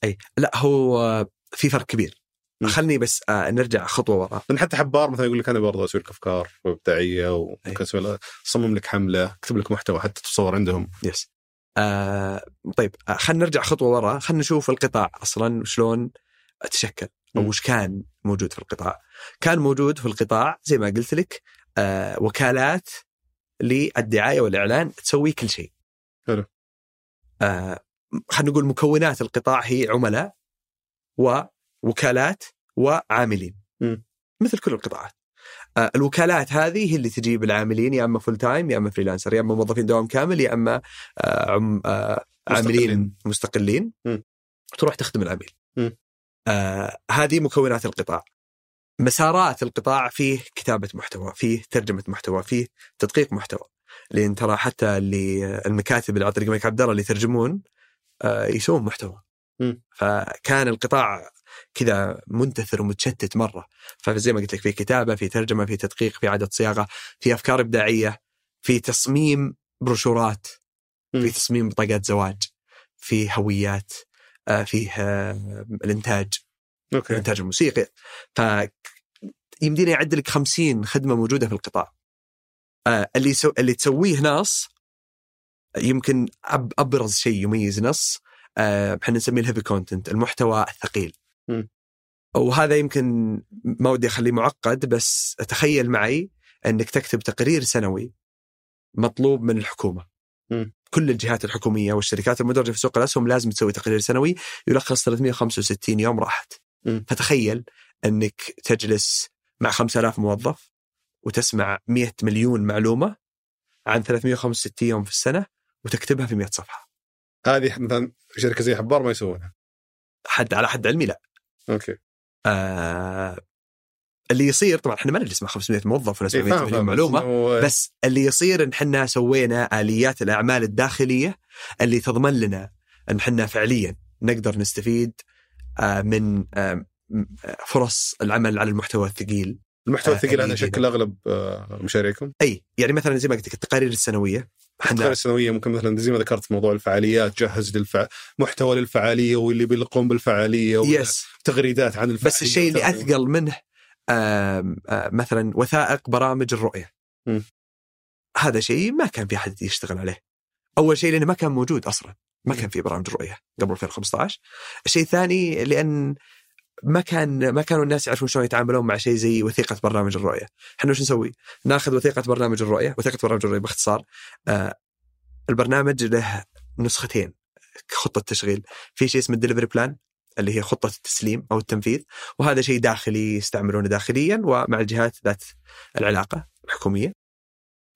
أي لا هو في فرق كبير. خلني بس آه نرجع خطوة ورا. لأن حتى حبار مثلا يقول لك أنا برضه أسوي لك أفكار ابداعيه وممكن أي. أسوي لك- اصمم لك حملة أكتب لك محتوى حتى تصور عندهم. يس آه طيب آه خلينا نرجع خطوة ورا. خلينا نشوف القطاع أصلا وشلون تشكل أو. وش كان موجود في القطاع. كان موجود في القطاع زي ما قلت لك آه وكالات للدعاية والإعلان تسوي كل شيء. حلو. آه خلينا نقول مكونات القطاع هي عملاء ووكالات وعاملين م. مثل كل القطاعات آه، الوكالات هذه هي اللي تجيب العاملين يا أما full time يا أما freelancer يا أما موظفين دوام كامل يا أما آه، عم آه، عاملين مستقلين م. تروح تخدم العميل. آه هذه مكونات القطاع مسارات القطاع فيه كتابة محتوى فيه ترجمة محتوى فيه تدقيق محتوى لأن ترى حتى اللي المكاتب اللي على طريق الملك عبد الله اللي يترجمون آه يسوون محتوى م. فكان القطاع كذا منتثر ومتشتت مرة. فزي ما قلت لك في كتابة في ترجمة في تدقيق في اعاده صياغة في أفكار إبداعية في تصميم بروشورات. في تصميم بطاقات زواج في هويات آه، فيه آه، الإنتاج okay. الإنتاج الموسيقي. ف يمديني يعد لك 50 خدمة موجودة في القطاع. آه، اللي يسو... اللي تسويه نص يمكن أب... أبرز شيء يميز نص إحنا نسميه ال heavy content المحتوى الثقيل. م. وهذا يمكن ما ودي أخليه معقد بس تخيل معي أنك تكتب تقرير سنوي مطلوب من الحكومة م. كل الجهات الحكومية والشركات المدرجة في سوق الأسهم لازم تسوي تقرير سنوي يلخص 365 يوم راحت م. فتخيل أنك تجلس مع 5000 موظف وتسمع 100 مليون معلومة عن 365 يوم في السنة وتكتبها في 100 صفحة هذه مثلا شركة زي حبار ما يسوونها حد على حد علمي لا أوكي. آه اللي يصير طبعا إحنا ما نجلس مع 500 موظف ولا إيه، 700 فاهم- مليون فاهم، معلومة إنه- بس اللي يصير إن إحنا سوينا آليات الأعمال الداخلية اللي تضمن لنا إن إحنا فعليا نقدر نستفيد آه، من آه، آه، فرص العمل على المحتوى الثقيل المحتوى الثقيل هذا يشكل أغلب مشاريعكم. أي يعني مثلا زي ما قلت لك التقارير السنوية. التقارير إحنا السنويه ممكن مثلا زي ما ذكرت موضوع الفعاليات جهز للفع... محتوى للفعالية واللي بيقوم بالفعالية يس وتغريدات عن الفعالية بس الشيء اللي أثقل منه آم، آه، مثلا وثائق برامج الرؤية. م. هذا شيء ما كان في أحد يشتغل عليه. أول شيء لأنه ما كان موجود أصلا. ما كان في برامج رؤية قبل 2015 الشيء الثاني لأن ما كان ما كانوا الناس يعرفون شلون يتعاملون مع شيء زي وثيقة برنامج الرؤية. إحنا وش نسوي؟ ناخذ وثيقة برنامج الرؤية. وثيقة برنامج الرؤية باختصار آه البرنامج له نسختين. خطة تشغيل. في شيء اسمه ال delivery plan اللي هي خطة التسليم أو التنفيذ. وهذا شيء داخلي يستعملونه داخليا ومع الجهات ذات العلاقة الحكومية.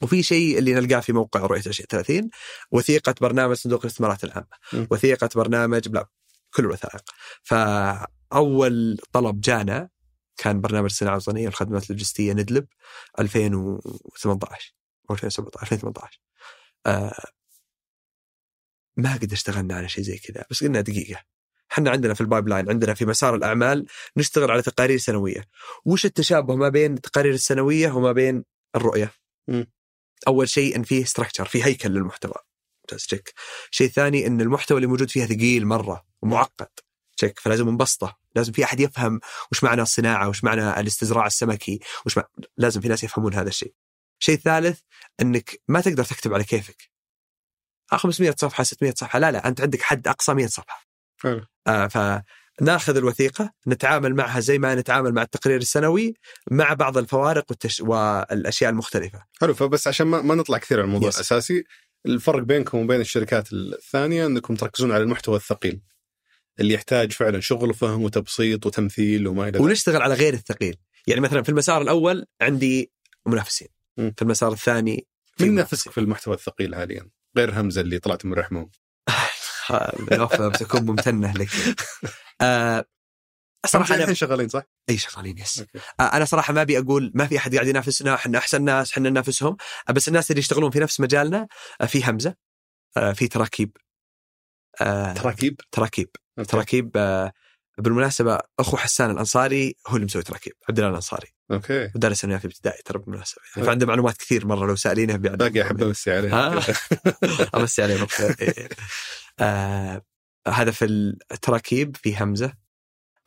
وفي شيء اللي نلقاه في موقع رؤية 2030 وثيقة برنامج صندوق الاستثمارات العامة. م. وثيقة برنامج بلا كل الوثائق. فاول طلب جانا كان برنامج الصناعه الوطنيه والخدمات اللوجستية ندلب 2018 أو 2017 2018 آه ما قد اشتغلنا على شيء زي كذا بس قلنا دقيقة. إحنا عندنا في ال pipeline عندنا في مسار الأعمال نشتغل على تقارير سنوية. وش التشابه ما بين التقارير السنوية وما بين الرؤية؟ م. أول شيء إن فيه structure في هيكل للمحتوى. ممتاز شيء ثاني إن المحتوى اللي موجود فيها ثقيل مرة ومعقد. check فلازم نبسطه لازم في أحد يفهم وش معنى الصناعة وش معنى الاستزراع السمكي وش مع... لازم في ناس يفهمون هذا الشيء. الشيء الثالث إنك ما تقدر تكتب على كيفك. آه 500 صفحة 600 صفحة لا لا أنت عندك حد أقصى 100 صفحة. حلو. آه فناخذ الوثيقة نتعامل معها زي ما نتعامل مع التقرير السنوي مع بعض الفوارق والتش... والأشياء المختلفة. حلو فبس عشان ما, ما نطلع كثير عن الموضوع Yes. الأساسي الفرق بينكم وبين الشركات الثانية إنكم تركزون على المحتوى الثقيل. اللي يحتاج فعلا شغل وفهم وتبسيط وتمثيل وما إلى ذلك ونشتغل على غير الثقيل يعني مثلا في المسار الأول عندي منافسين مم. في المسار الثاني في من. ينافسك في المحتوى الثقيل حاليا غير همزة اللي طلعت من رحمه الوفاء بتكون ممتنه لك آه صراحة أنا شغالين صح؟ إي شغالين yes okay. آه أنا صراحة ما أبي أقول ما في أحد قاعد ينافسنا إحنا أحسن ناس إحنا ننافسهم بس الناس اللي يشتغلون في نفس مجالنا آه في همزة آه في تراكيب تراكيب تراكيب. تراكيب آه بالمناسبة أخو حسان الأنصاري هو اللي مسوي تراكيب عبد الله الأنصاري okay ودرس معي في ابتدائي ترى بالمناسبة يعني. فعنده معلومات كثير مرة لو سألينه بيعد باقي أحب أمسي عليه؟ أمسي عليه نقطة. إيه. آه هذا في التراكيب في همزة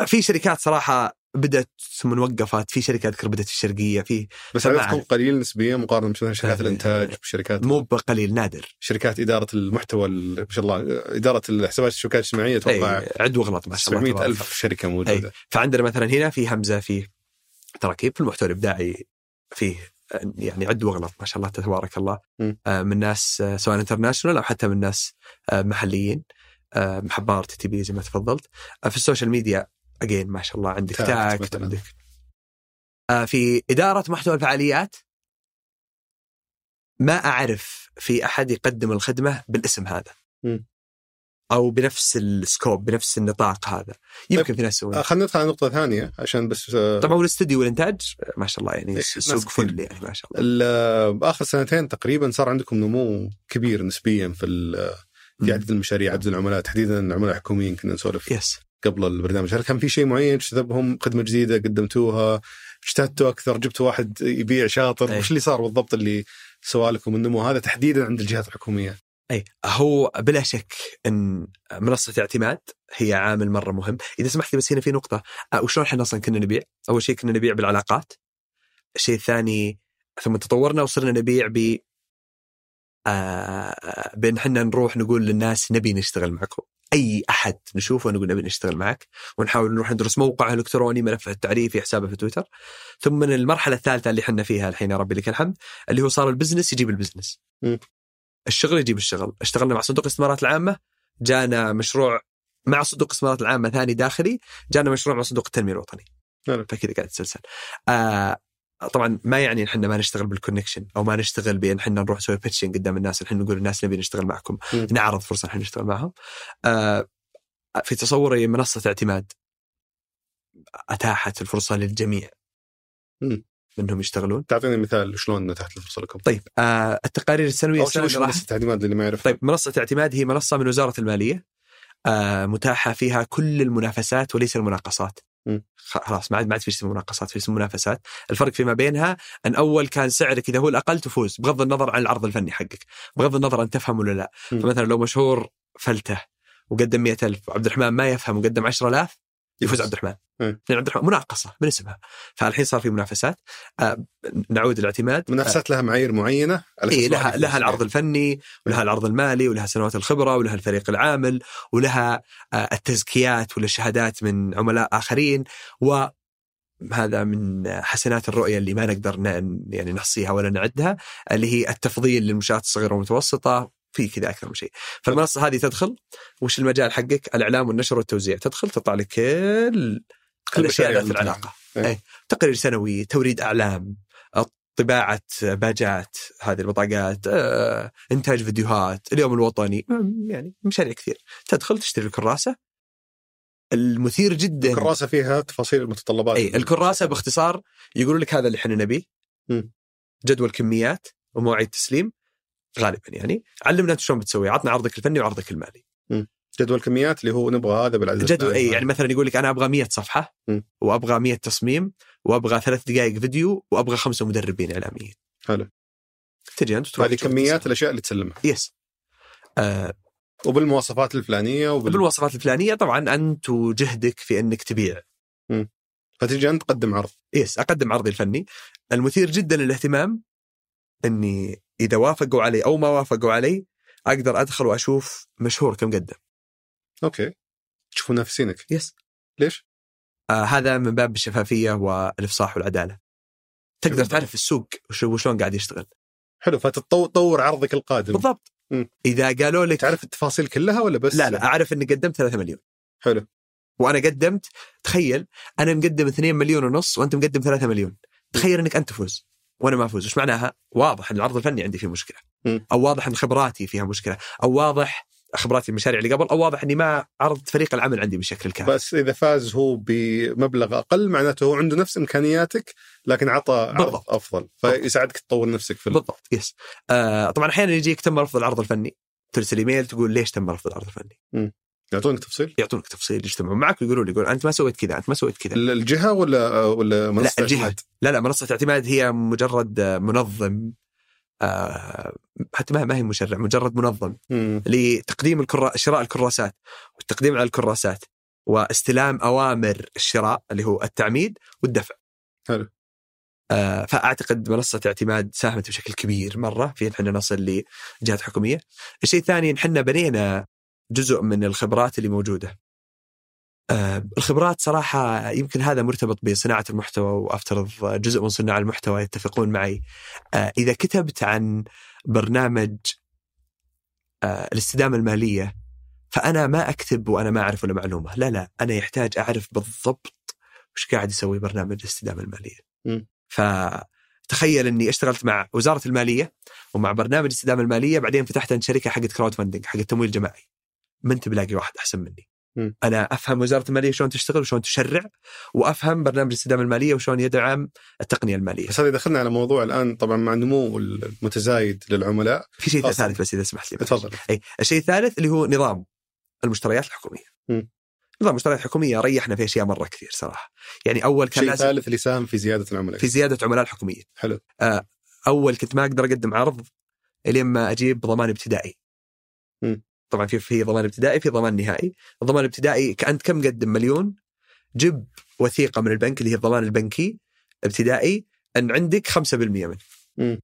في شركات صراحة بدأت ثم وقفت في شركات اذكر بدأت في الشرقية في بس عددكم. قليل نسبيا مقارنة بمثلا شركات الإنتاج وشركات مو بقليل نادر شركات إدارة المحتوى ال- ما شاء الله إدارة الحسابات الشبكات الاجتماعية أتوقع أي عد واغلط ما شاء الله 700 تبارك الله. الف شركة موجودة فعندنا مثلا هنا في همزة في تراكيب في المحتوى الإبداعي فيه يعني عد واغلط ما شاء الله تبارك الله. آه، من ناس آه، سواء انترناشونال أو حتى من ناس آه، محليين محبار تي تي بي زي ما تفضلت في السوشيال ميديا اجين ما شاء الله عندك تاكت. عندك آه، في إدارة محتوى الفعاليات ما أعرف في أحد يقدم الخدمة بالاسم هذا مم. أو بنفس ال scope بنفس النطاق هذا يمكن في ناس يسوون آه، خلينا ندخل على نقطة ثانية عشان بس آه، طبعا هو الاستوديو والإنتاج ما شاء الله يعني إيه، كثير. فل يعني ما شاء الله ال- آه، باخر سنتين تقريبا صار عندكم نمو كبير نسبيا في في. عدد المشاريع عدد العملاء تحديدا العملاء الحكوميين كنا نسولف yes قبل البرنامج. هل كان في شيء معين اجتذبهم خدمة جديدة قدمتوها؟ اجتهدتوا أكثر؟ جبتوا واحد يبيع شاطر؟ أي. وش اللي صار بالضبط اللي سوى لكم النمو هذا تحديدا عند الجهات الحكومية؟ اي هو بلا شك إن منصة اعتماد هي عامل مرة مهم. إذا سمحت لي بس هنا في نقطة. أه وشلون إحنا أصلا كنا نبيع؟ أول شيء كنا نبيع بالعلاقات. الشيء الثاني ثم تطورنا وصرنا نبيع ب آه بأن إحنا نروح نقول للناس نبي نشتغل معكم. أي أحد نشوفه نقول نبي نشتغل معك ونحاول نروح ندرس موقعه الالكتروني ملفه التعريفي حسابه في تويتر. ثم من المرحلة الثالثة اللي إحنا فيها الحين يا ربي لك الحمد اللي هو صار ال business يجيب ال business. الشغل يجيب الشغل. اشتغلنا مع صندوق الاستثمارات العامة جانا مشروع مع صندوق الاستثمارات العامة ثاني داخلي جانا مشروع مع صندوق التنمية الوطني. فكذا قاعد تسلسل. آه طبعا ما يعني إحنا ما نشتغل بال connection أو ما نشتغل بأن إحنا نروح نسوي pitching قدام الناس. الحين نقول الناس نبي نشتغل معكم. مم. نعرض فرصة إحنا نشتغل معهم. آه في تصوري منصة اعتماد. أتاحت الفرصة للجميع. مم. إنهم يشتغلون. تعطيني مثال شلون اتاحت الفرصة لكم. طيب آه التقارير السنوية شو اللي منصة اعتماد اللي ما يعرف طيب منصة اعتماد هي منصة من وزارة المالية. آه متاحة فيها كل المنافسات وليس المناقصات. خلاص ما عاد ما عاد في مناقصات في منافسات. الفرق فيما بينها أن أول كان سعرك إذا هو الأقل تفوز بغض النظر عن العرض الفني حقك بغض النظر أن تفهم ولا لا. مم. فمثلا لو مشهور فلتة وقدم 100000 وعبد الرحمن ما يفهم وقدم 10000 يفوز عبد الرحمن. مم. يعني عبد الرحمن مناقصة من اسمها فالحين صار في منافسات. آه نعود الاعتماد منافسات لها معايير معينة على إيه لها لها. العرض الفني ولها العرض المالي ولها سنوات الخبرة ولها الفريق العامل ولها آه، التزكيات ولا الشهادات من عملاء آخرين. وهذا من حسنات الرؤية اللي ما نقدر يعني نحصيها ولا نعدها اللي هي التفضيل للمنشآت الصغيرة والمتوسطة. في كذا أكثر من شيء. فالمنصة هذه تدخل وش المجال حقك؟ الإعلام والنشر والتوزيع. تدخل تطلع لك كل كل الأشياء ذات. العلاقة. إيه. إيه. تقرير سنوي توريد أعلام طباعة باجات هذه البطاقات آه، إنتاج فيديوهات اليوم الوطني يعني مشاريع كثير. تدخل تشتري الكراسة. المثير جدا. الكراسة فيها تفاصيل المتطلبات. أي الكراسة باختصار يقولوا لك هذا اللي إحنا نبيه. جدول كميات ومواعيد تسليم. غالبا يعني. علمنا أنت شلون بتسوي عطنا عرضك الفني وعرضك المالي. جدول كميات اللي هو نبغى هذا بالعدد جدول. اي يعني مثلا يقول لك أنا أبغى 100 صفحة. وأبغى 100 تصميم وأبغى ثلاث دقائق فيديو وأبغى خمسة مدربين إعلاميين. حلو. تجي أنت هذه كميات. الأشياء اللي تسلمها. يس آه وبالمواصفات الفلانية وبال... بالمواصفات الفلانية طبعا أنت وجهدك في إنك تبيع. فتجي أنت تقدم عرض. yes أقدم عرضي الفني. المثير جدا للاهتمام إني إذا وافقوا علي أو ما وافقوا علي أقدر أدخل وأشوف مشهور كم قدم. okay. تشوفوا منافسينك yes ليش؟ آه هذا من باب الشفافية والإفصاح والعدالة. تقدر. تعرف السوق وش- وشلون قاعد يشتغل. حلو فتطور عرضك القادم. بالضبط. مم. إذا قالوا لك تعرف التفاصيل كلها ولا بس؟ لا لا أعرف إني قدمت 3 مليون. حلو. وأنا قدمت تخيل أنا مقدم 2 مليون ونص وأنت مقدم 3 مليون. تخيل إنك أنت تفوز. وأنا ما افوز وش معناها؟ واضح إن العرض الفني عندي فيه مشكلة. أو واضح إن خبراتي فيها مشكلة. أو واضح خبراتي المشاريع اللي قبل. أو واضح إني ما عرضت فريق العمل عندي بالشكل الكافي بس إذا فاز هو بمبلغ أقل معناته هو عنده نفس إمكانياتك لكن عطى عرض. أفضل. فيساعدك تطور نفسك في ال- بالضبط. يس آه طبعا أحيانا يجيك تم رفض العرض الفني. ترسل إيميل تقول ليش تم رفض العرض الفني؟ يعطونك تفصيل يعطونك تفصيل يجتمعون معك ويقولوا لي يقول أنت ما سويت كذا أنت ما سويت كذا ال- الجهه ولا ولا لا منصة الجهة اعتماد؟ لا لا منصة اعتماد هي مجرد آه، منظم آه حتى ما ما هي مشرع مجرد منظم مم. لتقديم الكرا... شراء الكراسات والتقديم على الكراسات واستلام أوامر الشراء اللي هو التعميد والدفع. حلو. آه فأعتقد منصة اعتماد ساهمت بشكل كبير مرة في إن إحنا نصل لجهات حكومية. الشيء الثاني إن إحنا بنينا جزء من الخبرات اللي موجودة. آه الخبرات صراحة يمكن هذا مرتبط بصناعة المحتوى وأفترض جزء من صناع المحتوى يتفقون معي. آه إذا كتبت عن برنامج آه، الاستدامة المالية فأنا ما أكتب وأنا ما أعرف ولا معلومة، لا لا أنا يحتاج أعرف بالضبط وش قاعد يسوي برنامج الاستدامة المالية. مم. فتخيل إني اشتغلت مع وزارة المالية ومع برنامج الاستدامة المالية بعدين فتحت أنا شركة حقت كراود فاندنج حقت تمويل جماعي. ما انت بلاقي واحد أحسن مني. مم. أنا أفهم وزارة المالية شلون تشتغل وشلون تشرع وأفهم برنامج الاستدامه المالية وشلون يدعم التقنية المالية. بس هذه دخلنا على موضوع الآن طبعا مع النمو المتزايد للعملاء في شيء. ثالث بس إذا سمحت لي. تفضل أي الشيء الثالث اللي هو نظام المشتريات الحكومية. مم. نظام المشتريات الحكومية ريحنا في أشياء مرة كثير صراحة. يعني أول كان شيء لازم ثالث اللي ساهم في زيادة العملاء في زيادة عملاء الحكومية. حلو أول كنت ما أقدر أقدم عرض إلين ما أجيب ضمان ابتدائي. مم. طبعا في في ضمان ابتدائي في ضمان نهائي، الضمان الابتدائي ك- أنت كم مقدم مليون. جيب وثيقة من البنك اللي هي الضمان البنكي ابتدائي أن عندك 5% منه. مم.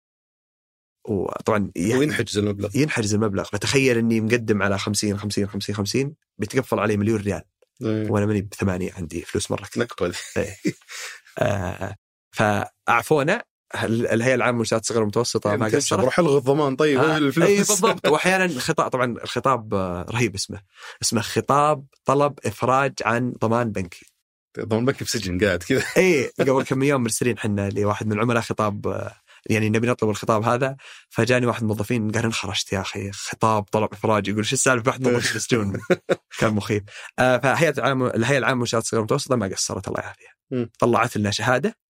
وطبعا يعني وينحجز المبلغ. ينحجز المبلغ. فتخيل إني مقدم على 50 50 50 50 بيتقفل علي مليون ريال. إيه. وأنا ماني بثمانية عندي فلوس مرة كثير نكبه آه فأعفونا. الهيئه العامه للمنشات الصغيره والمتوسطه ما قصرت. روح ألغي الضمان. طيب آه، الفلوس. اي بالضبط. واحيانا الخطاب طبعا الخطاب آه، رهيب اسمه. اسمه خطاب طلب إفراج عن ضمان بنكي. ضمان بنكي في سجن قاعد كذا. اي قبل كم يوم مرسلين إحنا لواحد من العملاء خطاب آه، يعني نبي نطلب الخطاب هذا. فجاني واحد من الموظفين قال انخرجت يا أخي؟ خطاب طلب إفراج. يقول شو السالفة؟ واحد موظف في السجون. كان مخيف. آه فهيئه العامه الهيئة العامة للمنشات الصغيره والمتوسطه ما قصرت الله يعافيها. طلعت لنا شهادة.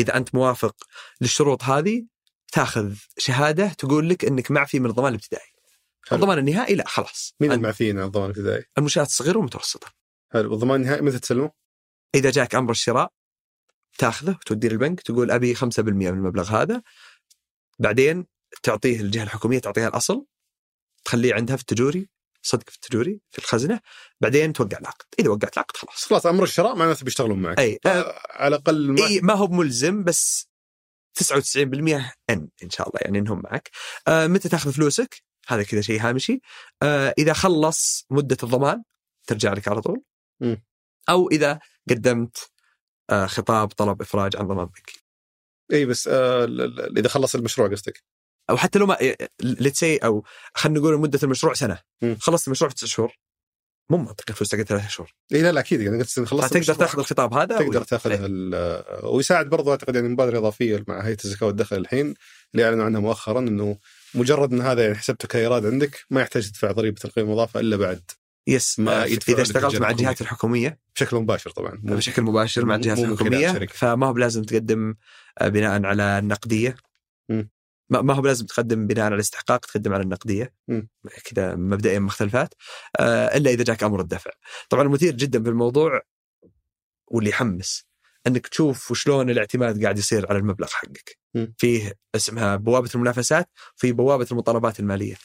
إذا أنت موافق للشروط هذه تأخذ شهادة تقول لك إنك معفي من الضمان الابتدائي حلو. الضمان النهائي لا خلاص مين المعفيين عن الضمان الابتدائي؟ المنشات الصغيرة والمتوسطة حلو والضمان النهائي متى تسلمه؟ إذا جاك أمر الشراء تأخذه وتوديه للبنك تقول أبي 5% من المبلغ هذا بعدين تعطيه الجهة الحكومية تعطيها الأصل تخليه عندها في التجوري صدق في التجوري في الخزنة بعدين توقع العقد. إذا وقعت العقد خلاص. خلاص أمر الشراء معناته بيشتغلون معك. أي آه، على الأقل ما إي ما هو ملزم بس 99% أن إن شاء الله يعني إنهم معك. آه متى تأخذ فلوسك؟ هذا كذا شيء هامشي. آه إذا خلص مدة الضمان ترجع لك على طول. مم. أو إذا قدمت آه خطاب طلب إفراج عن ضمان بنكي إي بس آه إذا خلص المشروع قصدك. أو حتى لو ما let's أو خلينا نقول مده المشروع سنة. خلصت المشروع في تسع شهور مو منطقي الفلوس تقعد ثلاث شهور إي لا لا أكيد يعني قلت خلصت المشروع، تاخذ الخطاب هذا تقدر تاخذ إيه. ويساعد برضو أعتقد يعني مبادرة إضافية مع هيئة الزكاة والدخل الحين اللي أعلنوا عنها مؤخرا إنه مجرد إن هذا يعني حسبته كإيراد عندك ما يحتاج تدفع ضريبة القيمه المضافه إلا بعد يس ما آه، إذا اشتغلت مع. الجهات الحكومية بشكل مباشر طبعا مو- بشكل مباشر مع الجهات الحكومية. فما هو بلازم تقدم آه، بناء على النقدية. ما ما هو بلازم تقدم بناء على الاستحقاق تقدم على النقدية. كذا مبدئيا مختلفات. آه، إلا إذا جاك أمر الدفع. طبعا المثير جدا في الموضوع واللي يحمس إنك تشوف وشلون الاعتماد قاعد يصير على المبلغ حقك. فيه اسمها بوابة المنافسات في بوابة المطالبات المالية.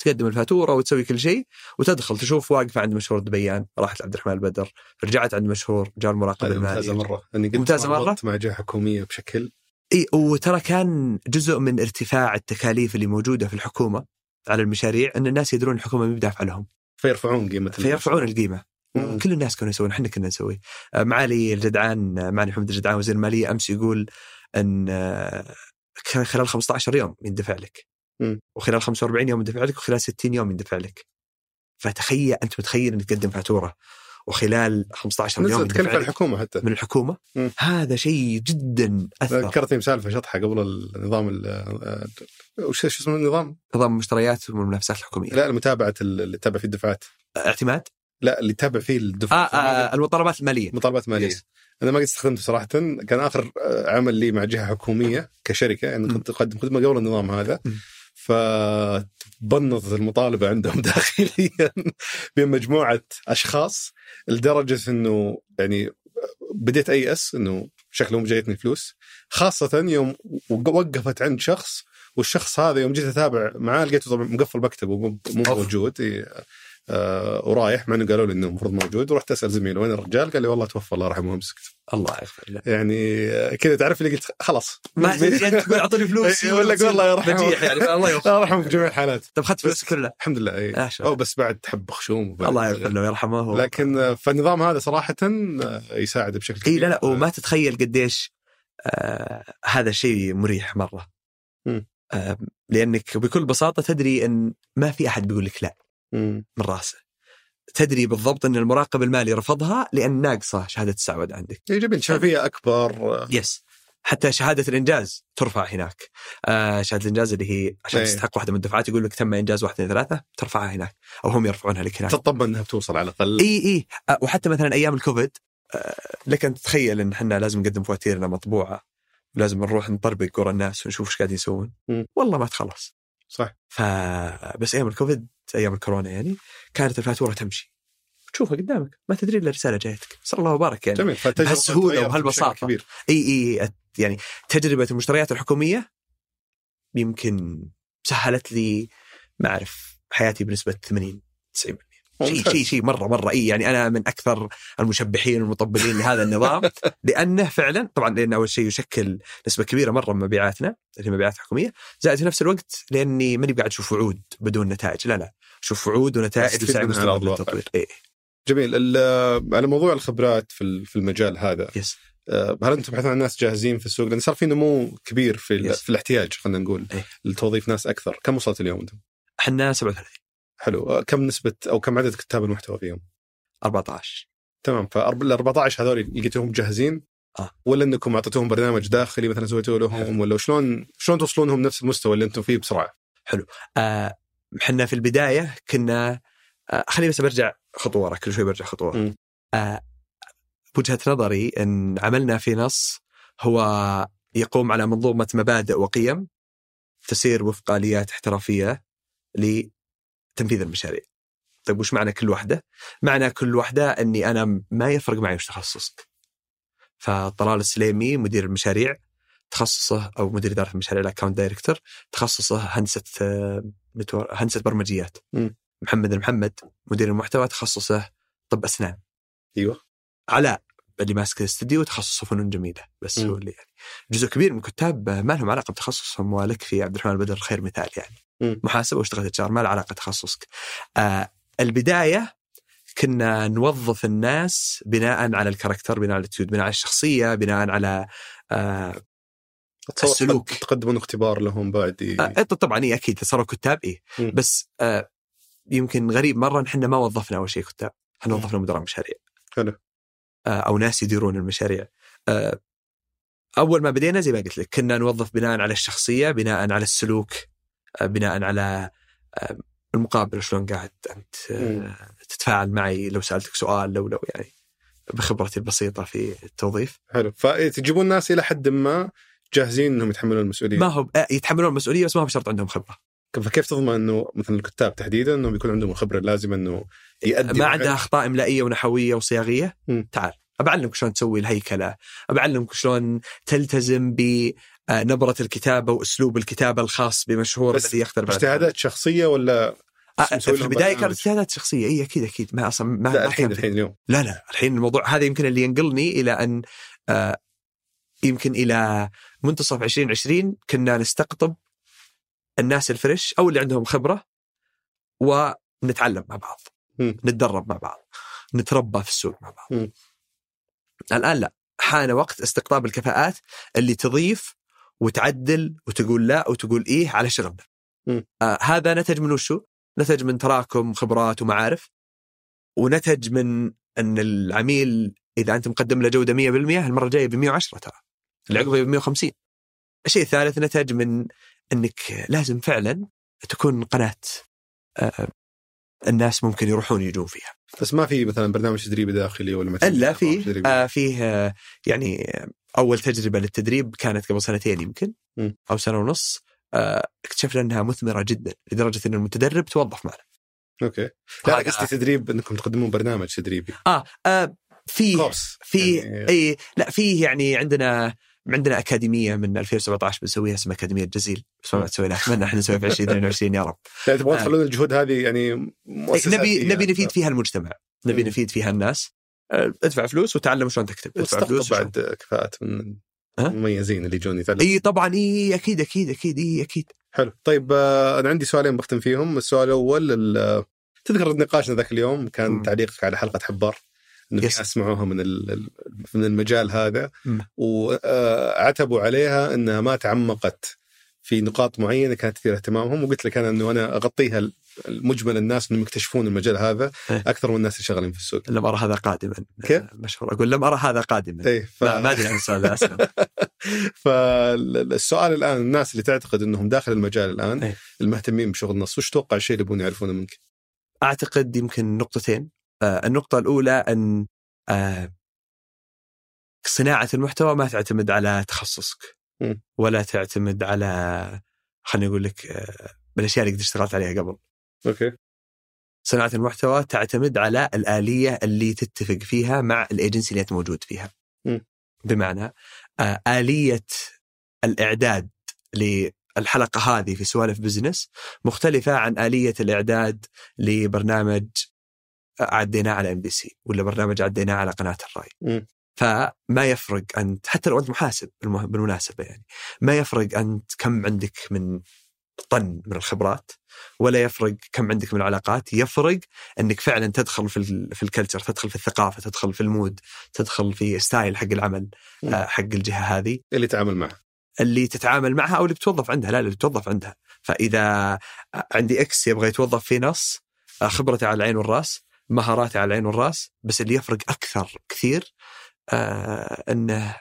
تقدم الفاتورة وتسوي كل شيء وتدخل تشوف واقفة عند مشهور دبيان راحت لعبد الرحمن البدر رجعت عند مشهور جاء المراقب هذه ممتازة المالي مره اني ممتازة مرة؟ تعاملت مع جهه حكوميه بشكل إي وترى كان جزء من ارتفاع التكاليف اللي موجودة في الحكومة على المشاريع إن الناس يدرون الحكومة ما بدافع لهم. فيرفعون قيمة فيرفعون القيمة. مم. كل الناس كانوا يسوون إحنا كنا نسوي. آه، معالي الجدعان آه، معالي محمد الجدعان وزير المالية أمس يقول إن آه، كان خلال 15 يوم يندفع لك. مم. وخلال 45 يوم يندفع لك وخلال 60 يوم يندفع لك. فتخيل أنت متخيل إنك تقدم فاتورة. وخلال 15 يوم تكلف الحكومة حتى. من الحكومة. مم. هذا شيء جدا أثر. ذكرتني مسالفه شطحة قبل النظام ال- آه، وش اسمه النظام؟ نظام المشتريات والمنافسات الحكومية. لا متابعه اللي تتابع فيه الدفعات. اعتماد؟ لا اللي يتابع فيه آه, الدفعات آه المطالبات المالية. مطالبات ماليه يس. أنا ما قد استخدمته صراحة. كان آخر آه، عمل لي مع جهة حكومية كشركة يعني. كنت أقدم خدمة قبل النظام هذا. م. فبنظت المطالبة عندهم داخليا بين مجموعة أشخاص لدرجة إنه يعني بديت ايأس إنه شكله جايتني فلوس خاصة يوم وقفت عند شخص والشخص هذا يوم جيت أتابع معاه لقيته طبعا مقفل مكتبه مو. موجود آه ورايح مع انه قالوا لي إنه المفروض موجود ورحت أسأل زميله وين الرجال؟ قال لي والله توفى الله يرحمه ومسكت الله يغفر له يعني آه، كذا تعرف اللي قلت خلاص. ما يعني تقول أعطوني فلوس إيه، ولا قول الله يرحمه. يعني الله يغفر الله يرحمه في جميع الحالات. طب اخذت فلوس كلها؟ الحمد لله اي أو. بس بعد حب خشوم الله يغفر له ويرحمه. لكن آه، فالنظام هذا صراحة آه، يساعد بشكل اي كبير. لا لا وما تتخيل قديش آه هذا شيء مريح مرة. آه لأنك بكل بساطة تدري إن ما في أحد بيقول لك لا. من راسه. تدري بالضبط أن المراقب المالي رفضها لأن ناقصه شهادة السعوده عندك. جميل. شفافيه أكبر آه، يس حتى شهادة الإنجاز ترفع هناك. آه شهادة الإنجاز اللي هي عشان. تستحق واحدة من الدفعات يقول لك تم إنجاز واحد اثنين ثلاثة ترفعها هناك أو هم يرفعونها لك هناك. تطمن إنها بتوصل على الأقل. إي إي. آه، وحتى مثلا أيام الكوفيد آه، لك أن تتخيل إن إحنا لازم نقدم فواتيرنا مطبوعة لازم نروح نطربق ورا الناس ونشوف إيش قاعدين يسوون. والله ما تخلص. صح. ف بس أيام الكوفيد أيام الكورونا يعني كانت الفاتورة تمشي. تشوفها قدامك ما تدري إلا رسالة جايتك. صلى الله وبارك يعني. جميل. بشكل كبير. إي إي يعني تجربة المشتريات الحكومية يمكن سهلت لي ما اعرف حياتي بنسبة 80 90% شيء. شيء شيء مره مرة إي يعني أنا من أكثر المشبحين والمطبلين لهذا النظام لأنه فعلا طبعا لأن أول شيء يشكل نسبة كبيرة مرة من مبيعاتنا اللي هي مبيعات حكومية زائد في نفس الوقت لأني ماني قاعد أشوف وعود بدون نتائج لا لا أشوف وعود ونتائج وسعي مستمر. للتطوير إيه. جميل على موضوع الخبرات في ال- في المجال هذا يس آه، هل أنتم تبحثون عن ناس جاهزين في السوق؟ لأن صار في نمو كبير في. في الاحتياج خلينا نقول إيه. لتوظيف ناس أكثر، كم وصلت اليوم أنتم؟ إحنا 37 حلو آه، كم نسبة أو كم عدد كتاب المحتوى فيهم؟ 14 تمام فال 14 هذول لقيتوهم جاهزين؟ آه. ولا إنكم اعطيتوهم برنامج داخلي مثلا سويتوا لهم ولا شلون شلون توصلونهم نفس المستوى اللي أنتم فيه بسرعة؟ آه، إحنا في البداية كنا آه، خليني بس برجع خطوة ورا كل شوي برجع خطوة. مم. آه، بوجهه نظري إن عملنا في نص هو يقوم على منظومة مبادئ وقيم تسير وفق آليات احترافية لتنفيذ المشاريع. طيب وش معنى كل واحدة؟ معنى كل واحدة أني أنا ما يفرق معي وش تخصصك. فطلال السليمي مدير المشاريع تخصصه أو مدير إدارة المشاريع ال account director تخصصه هندسة netwo... هندسة برمجيات. مم. محمد المحمد مدير المحتوى تخصصه طب أسنان. أيوه علاء اللي ماسك الاستديو تخصصه فنون جميلة بس مم. هو اللي يعني جزء كبير من الكتاب ما لهم علاقة بتخصصهم ولك في عبد الرحمن البدر خير مثال يعني مم. محاسبة واشتغلت H ما له علاقة تخصصك آه البداية كنا نوظف الناس بناء على ال character بناء على ال attitude بناء على الشخصية بناء على آه السلوك. تقدمون اختبار لهم بعد آه طبعا إيه أكيد صاروا كتاب مم. بس آه يمكن غريب مرة إحنا ما وظفنا أول شيء كتاب إحنا وظفنا مدراء مشاريع حلو أو ناس يديرون المشاريع. آه، أول ما بدينا زي ما قلت لك كنا نوظف بناء على الشخصية بناء على السلوك آه، بناء على آه، المقابل شلون قاعد أنت. آه، تتفاعل معي لو سألتك سؤال لو لو يعني بخبرتي البسيطة في التوظيف. حلو. فتجيبون ناس إلى حد ما جاهزين إنهم يتحملون المسؤولية؟ ما هو آه، يتحملون المسؤولية بس ما هو بشرط عندهم خبرة. فكيف تضمن إنه مثلا الكتاب تحديدا انهم يكون عندهم الخبرة اللازمة إنه يؤدي ما عنده أخطاء إملائية ونحوية وصياغية؟ مم. تعال بعلمك شلون تسوي الهيكلة بعلمك شلون تلتزم بنبره الكتابة وأسلوب الكتابة الخاص بمشهور الذي يختلف اجتهادات شخصية ولا آه، في البداية؟ كانت اجتهادات شخصية. إي أكيد أكيد. ما أصلا ما لا الحين الحين اليوم. لا لا الحين الموضوع هذا يمكن اللي ينقلني إلى أن آه، يمكن إلى منتصف 2020 كنا نستقطب الناس الفريش أو اللي عندهم خبرة ونتعلم مع بعض مم. نتدرب مع بعض نتربى في السوق مع بعض مم. الآن لا حان وقت استقطاب الكفاءات اللي تضيف وتعدل وتقول لا وتقول إيه على شغلنا. آه هذا نتج من وشو؟ نتج من تراكم خبرات ومعارف ونتج من أن العميل إذا أنت مقدم له جودة 100% المره الجايه ب 110 ترى اللي عقبه ب 150 الشيء الثالث نتج من إنك لازم فعلا تكون قناة آه، الناس ممكن يروحون يجون فيها. بس ما في مثلا برنامج تدريبي داخلي ولا إلا برنامج فيه تدريبي؟ آه فيه آه يعني آه، أول تجربة للتدريب كانت قبل سنتين يمكن مم. أو سنة ونص آه اكتشفنا إنها مثمرة جدا لدرجة إن المتدرب توظف معنا. okay. لا قصدي تدريب إنكم تقدمون برنامج تدريبي. آه, آه فيه course فيه يعني اي لا فيه يعني عندنا عندنا أكاديمية من 2017 بنسويها اسمها أكاديمية جزيل بس ما تسوي لها. أتمنى إحنا نسويها في 2022 يا رب. لا تبغون. تخلون الجهود هذه يعني مؤسساتية. نبي نبي نفيد فيها المجتمع. نبي. نفيد فيها الناس. آه، ادفع فلوس وتعلم شلون تكتب. ادفع فلوس بعد كفاءات من؟ المميزين اللي يجون يتعلمون اي طبعا اي أكيد أكيد أكيد اي أكيد. حلو. طيب آه، أنا عندي سؤالين بختم فيهم. السؤال الأول ال- تذكر نقاشنا ذاك اليوم كان. تعليقك على حلقة حبار؟ إنه في يس. ناس سمعوها من من المجال هذا. وعتبوا عليها إنها ما تعمقت في نقاط معينة كانت تثير اهتمامهم وقلت لك أنا إنه أنا أغطيها المجمل الناس إنهم يكتشفون المجال هذا إيه. أكثر من الناس اللي شغالين في السوق لم أرى هذا قادما كيف؟ مشهور أقول لم أرى هذا قادما إيه ف... ما أدري عن السؤال فالسؤال الآن الناس اللي تعتقد إنهم داخل المجال الآن إيه. المهتمين بشغل النص وش توقع الشيء اللي يبون يعرفونه منك؟ أعتقد يمكن نقطتين آه النقطة الأولى أن آه صناعة المحتوى ما تعتمد على تخصصك. ولا تعتمد على خليني أقول لك آه بالاشياء اللي قد اشتغلت عليها قبل أوكي صناعة المحتوى تعتمد على الآلية اللي تتفق فيها مع الأيجنسي اللي أنت موجود فيها. بمعنى آه، آلية الإعداد للحلقة هذه في سوالف بزنس مختلفة عن آلية الإعداد لبرنامج عديناه على MBC ولا برنامج عديناه على قناة الرأي. مم. فما يفرق انت حتى لو أنت محاسب بالمناسبة يعني ما يفرق انت كم عندك من طن من الخبرات ولا يفرق كم عندك من العلاقات يفرق أنك فعلا تدخل في في ال culture تدخل في الثقافة تدخل في ال mood تدخل في style حق العمل مم. آه، حق الجهة هذه اللي يتعامل معه اللي تتعامل معها أو اللي بتوظف عندها لا اللي بتوظف عندها فإذا عندي X يبغى يتوظف في نص آه، خبرته على العين والرأس مهاراته على العين والراس بس اللي يفرق أكثر كثير آه إنه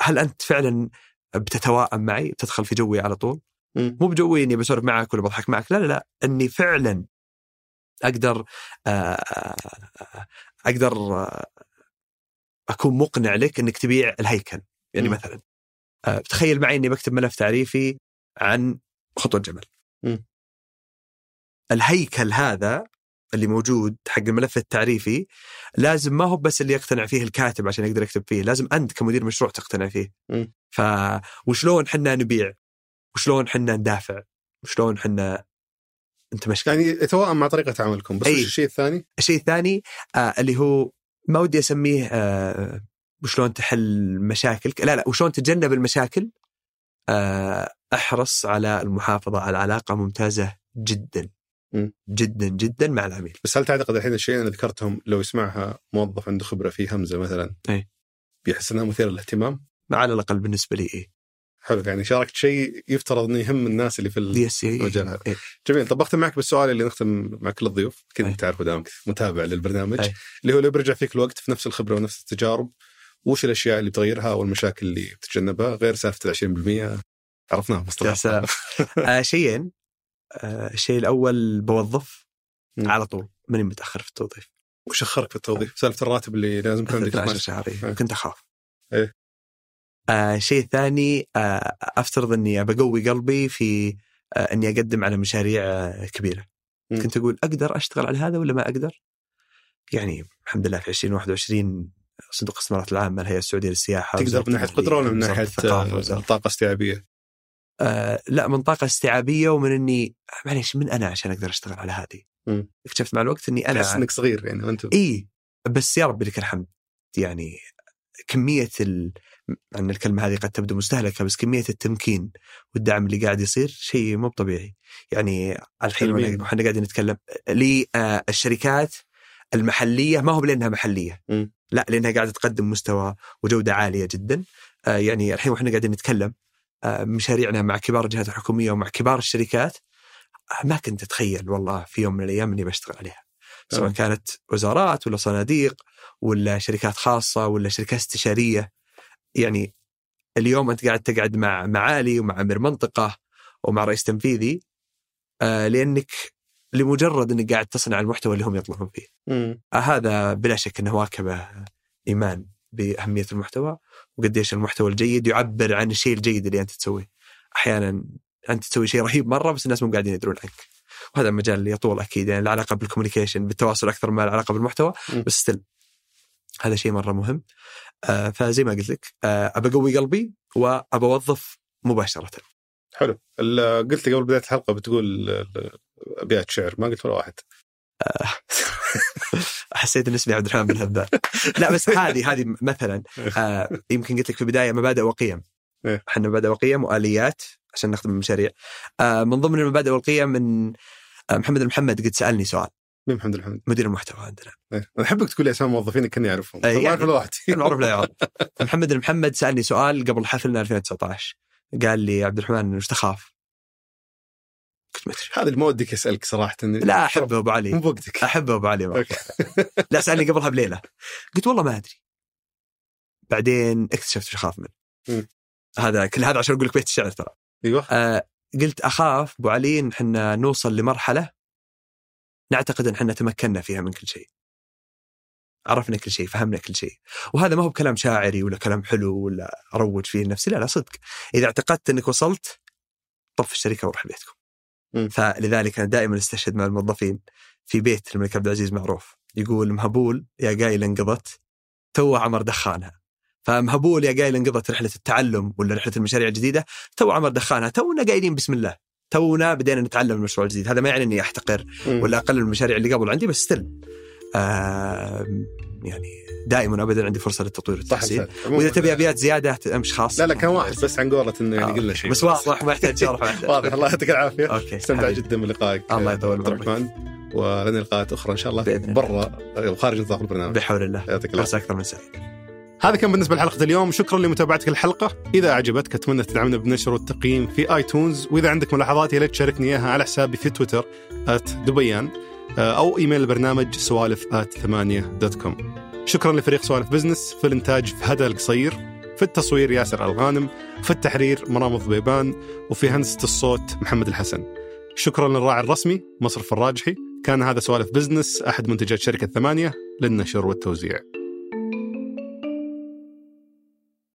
هل أنت فعلا بتتواءم معي بتدخل في جوي على طول. مو بجوي إني بسولف معك ولا بضحك معك لا لا لا إني فعلا أقدر آه، أقدر آه، أكون مقنع لك إنك تبيع الهيكل يعني مم. مثلا آه، تخيل معي إني بكتب ملف تعريفي عن خطوة جمل مم. الهيكل هذا اللي موجود حق الملف التعريفي لازم ما هو بس اللي يقتنع فيه الكاتب عشان يقدر يكتب فيه لازم أنت كمدير مشروع تقتنع فيه. ف وشلون حنا نبيع وشلون حنا ندافع وشلون حنا انت مشكلة يعني يتوائم مع طريقة عملكم بس أي. الشيء الثاني؟ الشيء الثاني آه اللي هو ما ودي أسميه آه وشلون تحل مشاكلك لا لا وشلون تتجنب المشاكل آه أحرص على المحافظة على علاقة ممتازة جدا جدا جدا مع العميل بس هل تعتقد الحين الشيء اللي ذكرتهم لو يسمعها موظف عنده خبرة في همزة مثلا أي. بيحس إنها مثيرة للاهتمام؟ على الأقل بالنسبة لي إيه حلو يعني شاركت شيء يفترض إنه يهم الناس اللي في. يس إيه. المجال هذا. إيه. جميل طب بختم معك بالسؤال اللي نختم مع كل الضيوف كنت أي. تعرفه دامك متابع للبرنامج أي. اللي هو لو بيرجع فيك الوقت في نفس الخبرة ونفس التجارب وش الأشياء اللي بتغيرها أو المشاكل اللي بتتجنبها غير سالفة ال 20% عرفناها يا مصطلح سلام آه شيئين الشيء الأول بوظف مم. على طول ماني متأخر في التوظيف وش اخرك في التوظيف؟ سالفة الراتب اللي لازم يكون عندك 12 12 شهر. إيه. كنت أخاف. آه الشيء الثاني آه أفترض إني بقوي قلبي في آه إني أقدم على مشاريع آه كبيرة مم. كنت أقول أقدر أشتغل على هذا ولا ما أقدر؟ يعني الحمد لله في 2021 صندوق الاستثمارات العامة الهيئة السعودية للسياحة تقدر من ناحية قدرة ولا من ناحية آه، طاقة استيعابية؟ آه لا من طاقة استيعابية ومن إني معليش من أنا عشان أقدر أشتغل على هذه؟ مم. اكتشفت مع الوقت إني أنا تحس إنك صغير يعني وانت اي بس يا رب لك الحمد. يعني كمية ال... أن الكلمة هذه قد تبدو مستهلكة بس كمية التمكين والدعم اللي قاعد يصير شيء مو طبيعي. يعني الحين وإحنا قاعدين نتكلم للشركات المحلية ما هو لانها محلية. مم. لا لأنها قاعدة تقدم مستوى وجودة عالية جدا. آه، يعني الحين وإحنا قاعدين نتكلم آه، مشاريعنا مع كبار الجهات الحكومية ومع كبار الشركات آه، ما كنت أتخيل والله في يوم من الأيام إني بشتغل عليها سواء تمام. كانت وزارات ولا صناديق ولا شركات خاصة ولا شركات استشارية يعني اليوم أنت قاعد تقعد مع معالي ومع أمير منطقة ومع رئيس تنفيذي آه، لأنك لمجرد إنك قاعد تصنع المحتوى اللي هم يطلعون فيه. آه، هذا بلا شك إنه واكبة إيمان بأهمية المحتوى وقديش المحتوى الجيد يعبر عن الشيء الجيد اللي أنت تسويه. أحيانا أنت تسوي شيء رهيب مرة بس الناس مو قاعدين يدرون عنك. وهذا مجال يطول أكيد يعني له علاقة بال communication بالتواصل أكثر ما له علاقة بالمحتوى. بس still هذا شيء مرة مهم. آه فزي ما قلت لك آه أبى أقوي قلبي وأبى أوظف مباشرة. حلو قلت لي قبل بداية الحلقة بتقول أبيات شعر ما قلت ولا واحد حسيت اسمي عبد الرحمن بن هبان لا بس هذه هذه مثلا آه يمكن قلت لك في البداية مبادئ وقيم. إيه. إحنا مبادئ وقيم وآليات عشان نخدم المشاريع. آه من ضمن المبادئ والقيم من آه محمد المحمد قد سألني سؤال. مين محمد الحمد مدير المحتوى عندنا. إيه. أنا أحبك تقول لي اسامي موظفين كاني اعرفهم ما يعني- واحد المعروف لا يعرف. محمد المحمد سألني سؤال قبل حفلنا 2019 قال لي عبد الرحمن وش تخاف؟ أدري. هذا اللي ما ودك أسألك صراحة. لا أحبه أبو مو علي بوقتك. أحبه أبو علي. لا سألني قبلها بليلة. قلت والله ما أدري. بعدين اكتشفت وش أخاف منه. هذا كل هذا عشان أقول لك بيت الشعر ترى. أيوه. آه قلت أخاف أبو علي إن إحنا نوصل لمرحلة نعتقد إن إحنا تمكنا فيها من كل شيء. عرفنا كل شيء فهمنا كل شيء. وهذا ما هو بكلام شاعري ولا كلام حلو ولا أروج فيه لنفسي. لا لا صدق. إذا اعتقدت إنك وصلت طف الشركة وروح بيتكم. فلذلك أنا دائما أستشهد مع الموظفين في بيت الملك عبد العزيز معروف. يقول مهبول يا قايل انقضت تو عمر دخانها. فمهبول يا قايل انقضت رحلة التعلم ولا رحلة المشاريع الجديدة تو عمر دخانها تونا قايلين بسم الله. تونا بدينا نتعلم المشروع الجديد. هذا ما يعني إني أحتقر. ولا أقلل المشاريع اللي قبل عندي بس still آه يعني دائما ابدا عندي فرصة للتطوير والتحسين. وإذا تبي أبيات زيادة امش خاص. لا لا كان واحد بس عن قولة إنه يعني آه، قلنا شيء. بس واضح ما يحتاج شرح واضح الله يعطيك العافية. okay استمتع. جدا بلقائك الله يطول عبد الرحمن ولنا لقاءات أخرى إن شاء الله. برا وخارج نطاق البرنامج. بحول الله. يعطيك العافية. أكثر من سعيد. هذا كان بالنسبة لحلقة اليوم. شكرا لمتابعتك الحلقة إذا أعجبتك أتمنى تدعمنا بالنشر والتقييم في iTunes. وإذا عندك ملاحظات يا ريت تشاركني إياها على حسابي في تويتر دبيان أو إيميل البرنامج سوالف ثمانية dot com. شكرا لفريق سوالف بزنس في الإنتاج فهد القصير في التصوير ياسر الغانم في التحرير مرام الضبيبان وفي هندسة الصوت محمد الحسن. شكرا للراعي الرسمي مصرف الراجحي. كان هذا سوالف بزنس أحد منتجات شركة ثمانية للنشر والتوزيع.